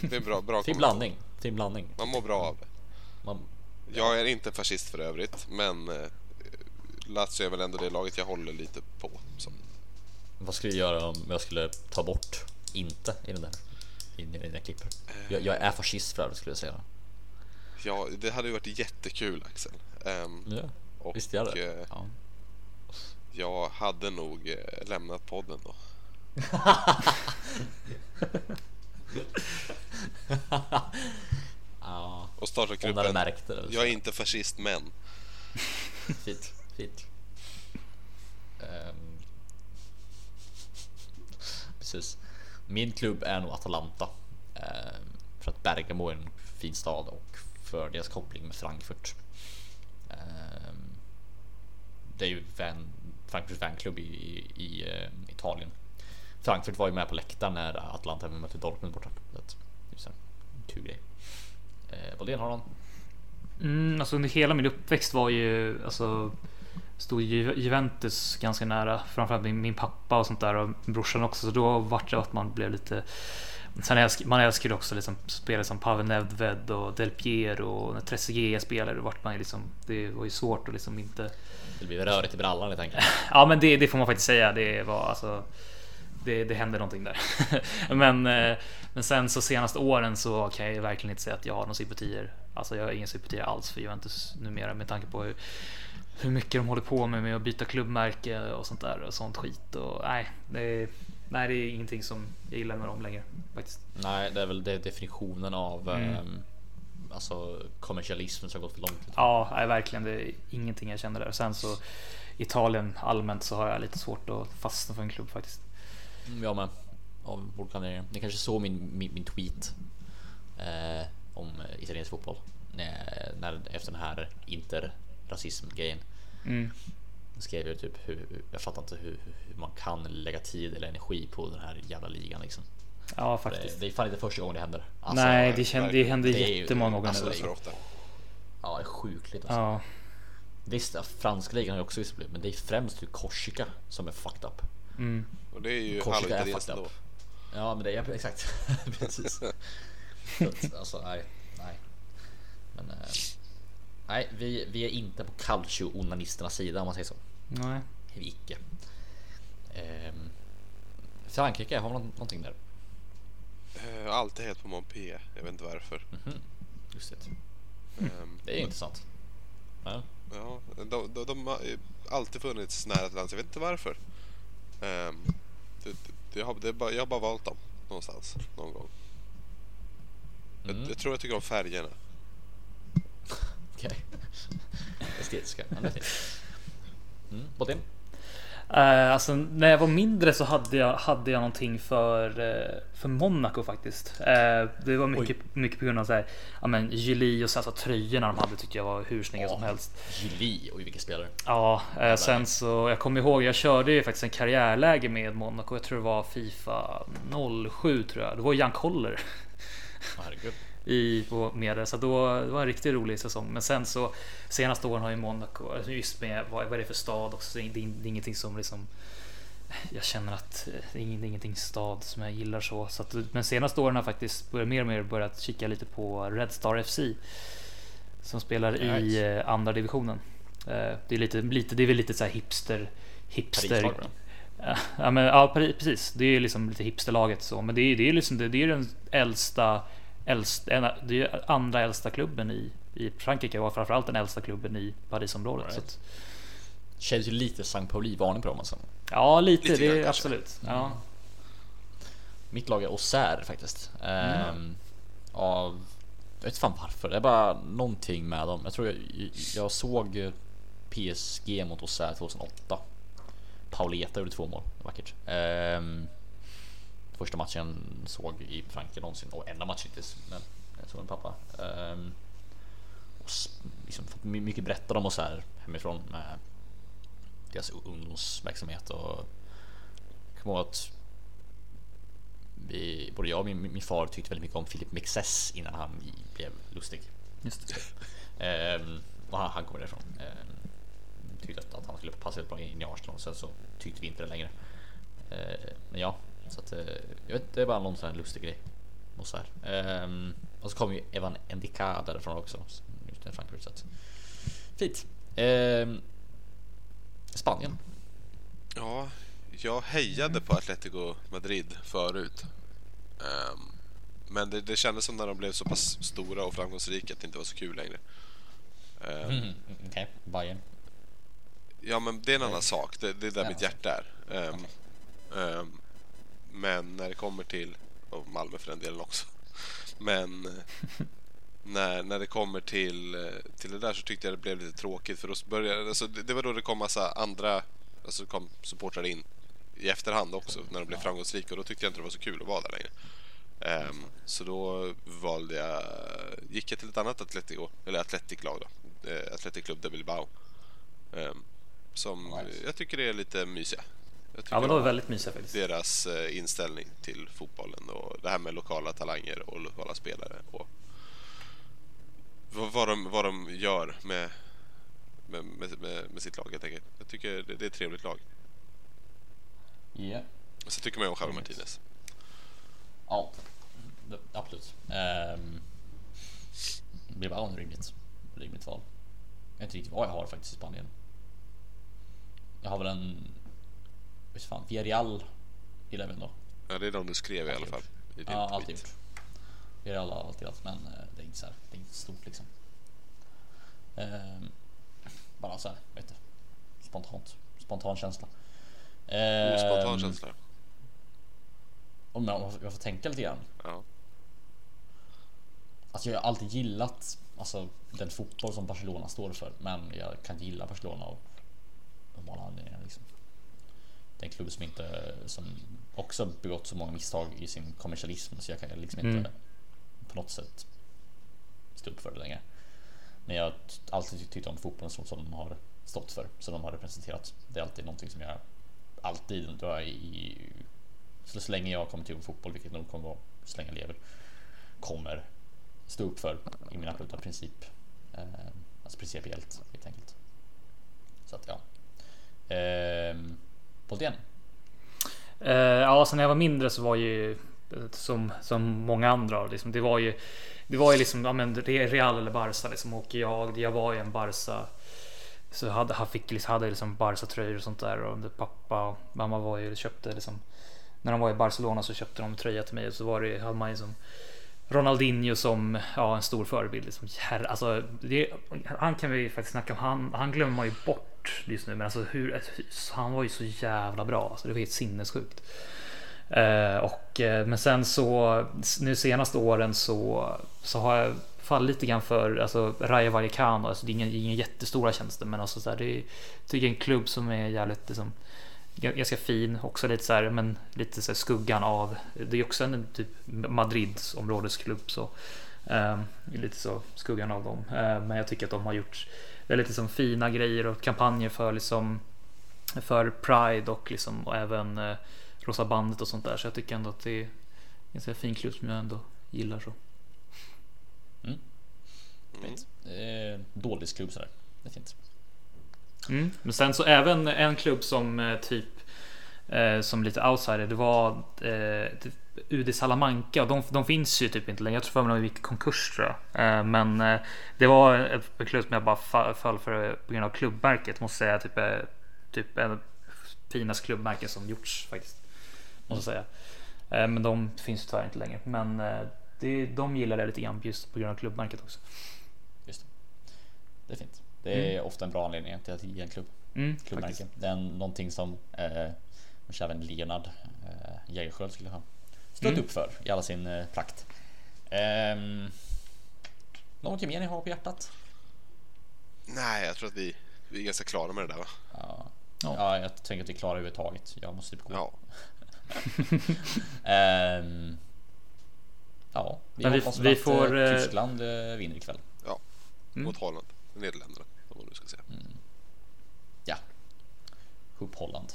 det, är en bra, bra Fin blandning. Fin blandning. Man mår bra av det. Man, Jag är inte fascist för övrigt, men Lazio är väl ändå det laget jag håller lite på. Så. Vad skulle jag göra om jag skulle ta bort inte i den där? I den där klippen. Jag, jag är fascist för det skulle jag säga. Ja, det hade ju varit jättekul Axel. Ehm, Ja, och visst är det. eh, Ja. jag hade nog eh, lämnat podden då. ja. Och startat gruppen. märkt det. Jag är inte fascist men. Fint, fint. Ehm, precis. Min klubb är nog Atalanta. Eh, för att Bergamo är en fin stad och för deras koppling med Frankfurt. Eh, det är ju fan, Frankfurts fanklubb i, i, i eh, Italien. Frankfurt var ju med på läktaren när Atlanta mötte Dortmund borta. Så det är en kul grej. Vad har någon? Mm, alltså under hela min uppväxt var ju alltså stod Ju- Juventus ganska nära. Framförallt min, min pappa och sånt där och brorsan också. Så då vart det att man blev lite Sen älsk, man älskar ju också liksom spelare som Pavel Nedved och Del Piero och när Trezeguet spelade. Vart man liksom, det var ju svårt att liksom inte Det blir rörigt i brallan helt enkelt. Ja men det, det får man faktiskt säga. Det var alltså det, det hände någonting där. men, eh, men sen så senaste åren så kan jag verkligen inte säga att jag har några sympatier. Alltså jag har ingen sympatier alls för Juventus numera med tanke på hur, hur mycket de håller på med med att byta klubbmärke och sånt där och sånt skit. Och, nej, det, nej, det är ingenting som jag gillar med dem längre faktiskt. Nej, det är väl det definitionen av Mm. ehm, alltså kommersialismen som har gått för långt. Ja, nej, verkligen. Det är ingenting jag känner där. Sen så Italien allmänt så har jag lite svårt att fastna för en klubb faktiskt. Mm, Jag med. Av anledningar. Ni kanske såg min, min, min tweet eh, om italiensk fotboll. När, när, efter den här interrasism grejen. Mm. Skrev jag typ hur, jag fattar inte hur, hur man kan lägga tid eller energi på den här jävla ligan liksom. Ja, Det, faktiskt. det är fan inte första gången det händer. Alltså, Nej, det, känd, det händer Det ju- jättemånga gånger alltså. Det är Alltså. för ofta. Ja, det är sjukligt alltså. Ja, Visst, franska ligan har ju också vissa problem, men det är främst ju Korsika som är fucked up. mm. Och det är ju Korsika är fucked up. Ja, men det är exakt. Precis. Alltså, nej, nej. Men eh, nej, vi, vi är inte på calcio-onanisternas sida om man säger så. nej. Vi icke. Ehm, Frankrike, har man nå- någonting där? Eh, Jag har alltid helt på Montpellier. Jag vet inte varför. Mhm, Just det. Ehm, Det är intressant. Ja. Ja, de, de, de har alltid funnits nära till lands. Jag vet inte varför. Ehm, det, det, jag, har, det bara, jag har bara valt dem någonstans, någon gång. Mm. Jag, jag tror jag tycker om färgerna. Okej. Fint. Mm, Botin? Eh, alltså när jag var mindre så hade jag, hade jag någonting för, eh, för Monaco faktiskt. Eh, det var mycket, mycket på grund av så här, ja men Gili och så, alltså, tröjorna de hade tyckte jag var hur snygga som Ja. helst. Gili, oj vilken spelare. Ja, sen så jag kommer ihåg, jag körde ju faktiskt en karriärläge med Monaco. Jag tror det var Fifa 07 tror jag. Det var Jan Koller herregud. I på med det, så då, det var en riktigt rolig säsong. Men sen så senaste åren har ju Monaco, alltså just med vad, vad är det för stad också. Det är, det är ingenting som liksom jag känner att eh, det är ingenting stad som jag gillar så. så att, men senaste åren har jag faktiskt börjat mer och mer börjat kika lite på Red Star FC. Som spelar i Nice. eh, andra divisionen. Eh, Det är lite, lite, det är väl lite så här hipster, hipster. Ja, men ja, precis. Det är liksom lite hipsterlaget så. Men det är, det är liksom det, det är den äldsta, äldsta en- det är andra äldsta klubben i, i Frankrike och framförallt den äldsta klubben i Parisområdet. Så Right. att, Känns ju lite St. Pauli-varning på dem alltså. ja, lite, Lite det är kanske. absolut. Ja. Mitt lag är Auxerre faktiskt. Ehm, av... Jag vet fan varför. Det är bara någonting med dem. Jag tror jag, jag såg PSG mot Auxerre 2008. Pauleta gjorde två mål. Vackert. Ehm, första matchen såg i Frankrike någonsin och enda matchen hittills. Men jag såg en pappa. Ehm, och liksom fått my- mycket berätta om Auxerre hemifrån med deras ungdomsverksamhet och jag kommer ihåg att vi, både jag och min, min far tyckte väldigt mycket om Philip Mexes innan han blev lustig. Just det. Ehm, och han, han kommer därifrån. Ehm, tyckte att, att han skulle passa väldigt bra in i Arsenal. Sen så tyckte vi inte det längre. Ehm, men ja, så att eh, jag vet, det är bara någon sån här lustig grej. Och så, här. Ehm, och så kommer ju Evan Endika därifrån också. Just i Frankfurt. Så att, fint. Ehm, Spanien. Ja, jag hejade på Atletico Madrid förut. Ehm, men det, det kändes som när de blev så pass stora och framgångsrika att det inte var så kul längre. Ehm, Mm, Okej, Bayern. Ja, men det är en annan sak. Det, det är där Ja. mitt hjärta är. Ehm, ehm, men när det kommer till, och Malmö för den delen också. Men eh, när, när det kommer till, eh, till det där så tyckte jag det blev lite tråkigt för då började, alltså, det, det var då det kom massa andra, alltså kom supportrar in i efterhand också när de blev framgångsrika och då tyckte jag inte det var så kul att vara där längre. Ehm, så då valde jag, gick jag till ett annat Atletico, eller Atletic-lag då, eh, Athletic Club de Bilbao. Ehm, som Nice. jag tycker är lite mysiga. Jag tycker Ja men de är väldigt mysiga faktiskt. deras eh, inställning till fotbollen och det här med lokala talanger och lokala spelare och vad, de, vad de gör med, med, med, med, sitt lag helt enkelt. Jag tycker det, det är ett trevligt lag. Ja. Och så tycker man ju om Javi. Martinez. Ja, det, absolut. Um, Bilbao är rimligt. Rimligt val. Jag vet inte riktigt vad jag har faktiskt i Spanien. Jag har väl en... Visst fan, Villarreal gillar jag väl då. Ja, det är de du skrev i alla Alltid fall. I Ja, tweet. alltid gjort. Villarreal har alltid haft, men eh, det är inte så här, det är inte stort liksom. Ehm, bara så här, vet du. Spontant. Spontan känsla. Ospontan Ehm, känsla. Om jag, om jag får tänka lite grann. Ja. Alltså jag har alltid gillat alltså, den fotboll som Barcelona står för. Men jag kan inte gilla Barcelona av normala anledningar. Liksom. Det är en klubb som inte som också begått så många misstag i sin kommersialism så jag kan liksom inte Mm. på något sätt stå upp för det längre. Men jag har alltid tyckt om fotbollen så som de har stått för, som de har representerat. Det är alltid någonting som jag alltid då jag i så, så länge jag kommer till fotboll, vilket nog kommer vara så länge jag lever, kommer stå upp för i min absoluta princip. Eh, alltså principiellt helt enkelt. Så att ja. Eh, fotboll igen? Uh, ja, sen när jag var mindre så var ju eh, som, som många andra liksom, det var ju det var ju liksom ja, men Real eller Barca liksom och jag, jag var ju en Barca så hade, han fick, liksom, hade liksom Barca tröjor och sånt där och pappa och mamma var ju köpte liksom när de var i Barcelona så köpte de tröja till mig och så var det hade man ju som Ronaldinho som ja, en stor förebild. Liksom, herre, alltså, det, han kan vi faktiskt snacka om. Han, han glömmer man ju bort just nu. Men alltså, hur, han var ju så jävla bra. Alltså, det var helt sinnessjukt. Eh, och, eh, men sen så nu senaste åren så, så har jag fallit lite grann för alltså, Rayo Vallecano. Alltså, det är inga, jättestora tjänster men alltså, så här, det är tycker en klubb som är jävligt liksom, ganska fin. Också lite så här, men lite så här, skuggan av. Det är också en typ Madrids områdesklubb så. Eh, lite så skuggan av dem. Eh, men jag tycker att de har gjort väldigt liksom, fina grejer och kampanjer för liksom för Pride och liksom och även eh, Rosa bandet och sånt där. Så jag tycker ändå att det är en ganska fin klubb som jag ändå gillar så. Mm. Fint. Eh, dålig klubb sådär. Det är fint. Mm. Men sen så även en klubb som eh, typ eh, som lite outsider. Det var eh, UD Salamanca och de, de, finns ju typ inte längre. Jag tror för mig de gick konkurs tror jag. Eh, men eh, det var en klubb som jag bara föll för på grund av klubbmärket måste säga. Typ, eh, typ en finaste klubbmärken som gjorts faktiskt. Måste säga. Eh, men de finns tyvärr inte längre. Men eh, det, de gillar det lite grann just på grund av klubbmärket också. Just det. det är fint. Det är mm. ofta en bra anledning till att ge en klubb. Mm, klubbmärke. Det är någonting som eh, även Leonard eh, Jägerskiöld skulle ha stått mm. upp för i alla sin eh, prakt. Eh, någonting mer ni har på hjärtat? Nej, jag tror att vi, vi är ganska klara med det där va? Ja, ja. jag tänker att vi är klara överhuvudtaget. Jag måste typ gå. Ja um, ja, vi Men hoppas vi, vi att får, uh, Tyskland uh, vinner ikväll. Ja, mm. mot Holland. Nederländerna, om man nu ska säga. Mm. Ja, upp Holland.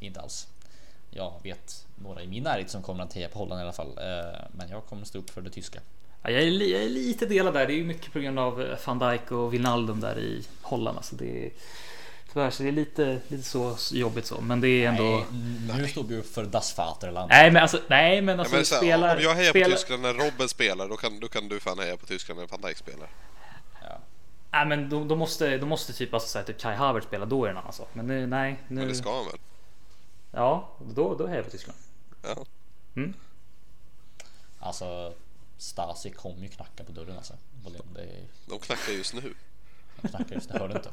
Inte alls. Jag vet några i min närhet som kommer att heja på Holland i alla fall. Uh, men jag kommer stå upp för det tyska. Ja, jag, är, jag är lite delad där. Det är ju mycket på grund av van Dijk och Wijnaldum där i Holland. Alltså det är, Tyvärr så det är lite, lite så jobbigt så. Men det är ändå. Nej, nu står vi upp för Das Vaterland. Nej men alltså, nej men alltså. Ja, men så, spelar, om jag hejar spelar... på Tyskland när Robben spelar, då kan, då kan du fan heja på Tyskland när van Dijk spelar. Ja. Nej men då, då, måste, då måste typ, alltså, såhär, typ Kai Havertz spela, då är det en annan sak. Men nu, nej. Nu... Men det ska han väl? Ja, då, då hejar jag på Tyskland. Ja. Mm. Alltså, Stasi kommer ju knacka på dörren alltså. Det är... De knackar just nu. De knackar just nu, hör du inte?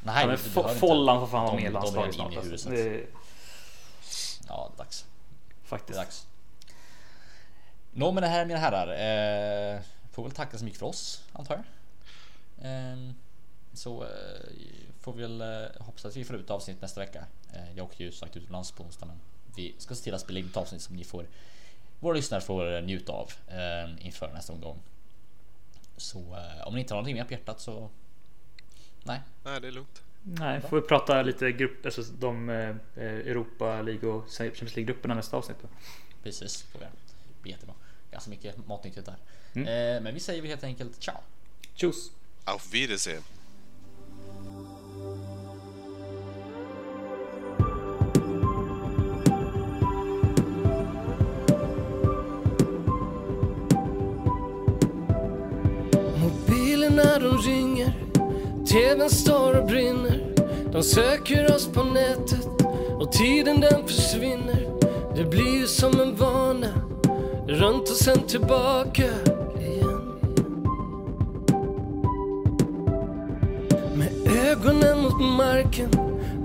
Nej, ja, men Follan får fan vara med i landslaget snart. In i huset. Det... Ja, dags. Faktiskt. dags. Nå, men det här mina herrar. Eh, får väl tacka så mycket för oss, antar jag. Eh, så eh, får vi väl eh, hoppas att vi får ut avsnitt nästa vecka. Eh, jag åker ju sagt utomlands på onsdag, men vi ska se till att spela in ett avsnitt som ni får våra lyssnare får njuta av eh, inför nästa omgång. Så eh, om ni inte har någonting mer på hjärtat så Nej. Nej, det är lugnt. Nej, får vi prata lite grupp, alltså de eh, Europa League och Champions League grupperna nästa avsnitt. Då. Precis, får vi. Det blir jättebra. Ganska mycket matnyttigt där. Mm. Eh, men vi säger helt enkelt ciao. Tjus. Auf Wiedersehen. Mobilerna de ringer TVn står och brinner. De söker oss på nätet och tiden den försvinner. Det blir ju som en vana, runt och sen tillbaka igen. Med ögonen mot marken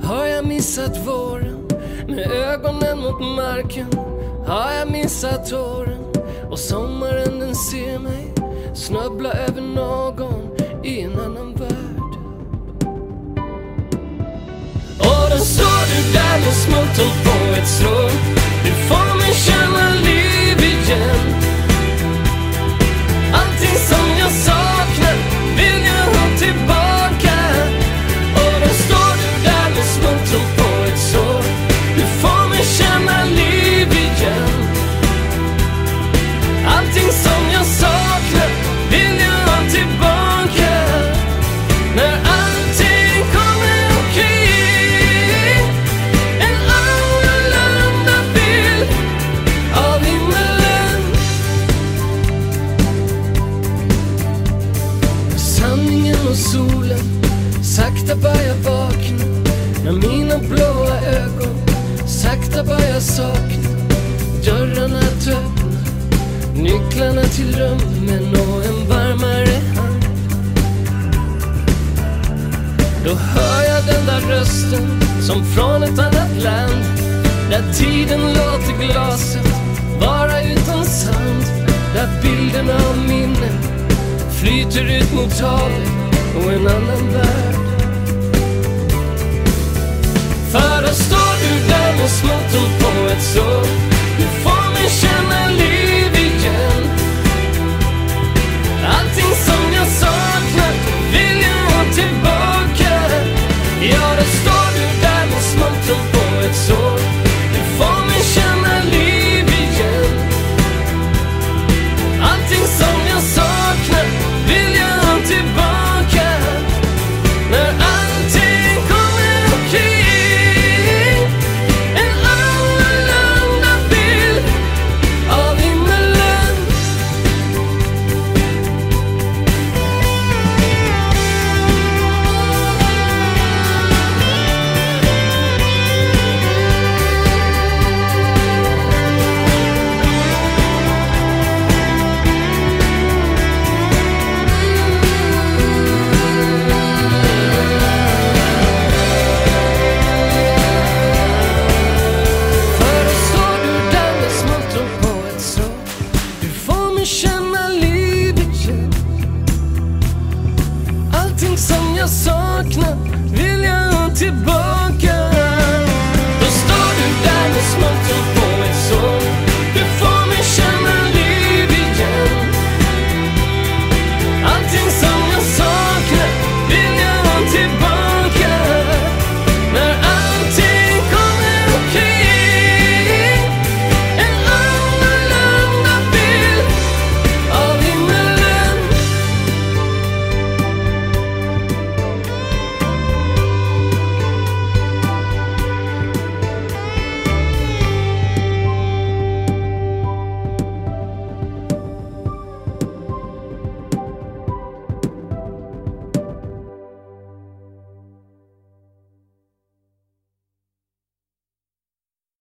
har jag missat våren. Med ögonen mot marken har jag missat åren. Och sommaren den ser mig snubbla över någon i en annan värld. Och då står du där med smulton på ett strå. Du får mig känna liv igen. Allting som jag saknar vill jag ha tillbaka. Sakna. Dörrarna är öppna Nycklarna till rummen och en varmare hand Då hör jag den där rösten som från ett annat land Där tiden låter glaset vara utan sand Där bilderna av minnen flyter ut mot havet och en annan värld för att stå du där med smultron på ett sår. Du får mig känna liv igen. Allting som jag saknat vill jag ha tillbaka. Ja, då står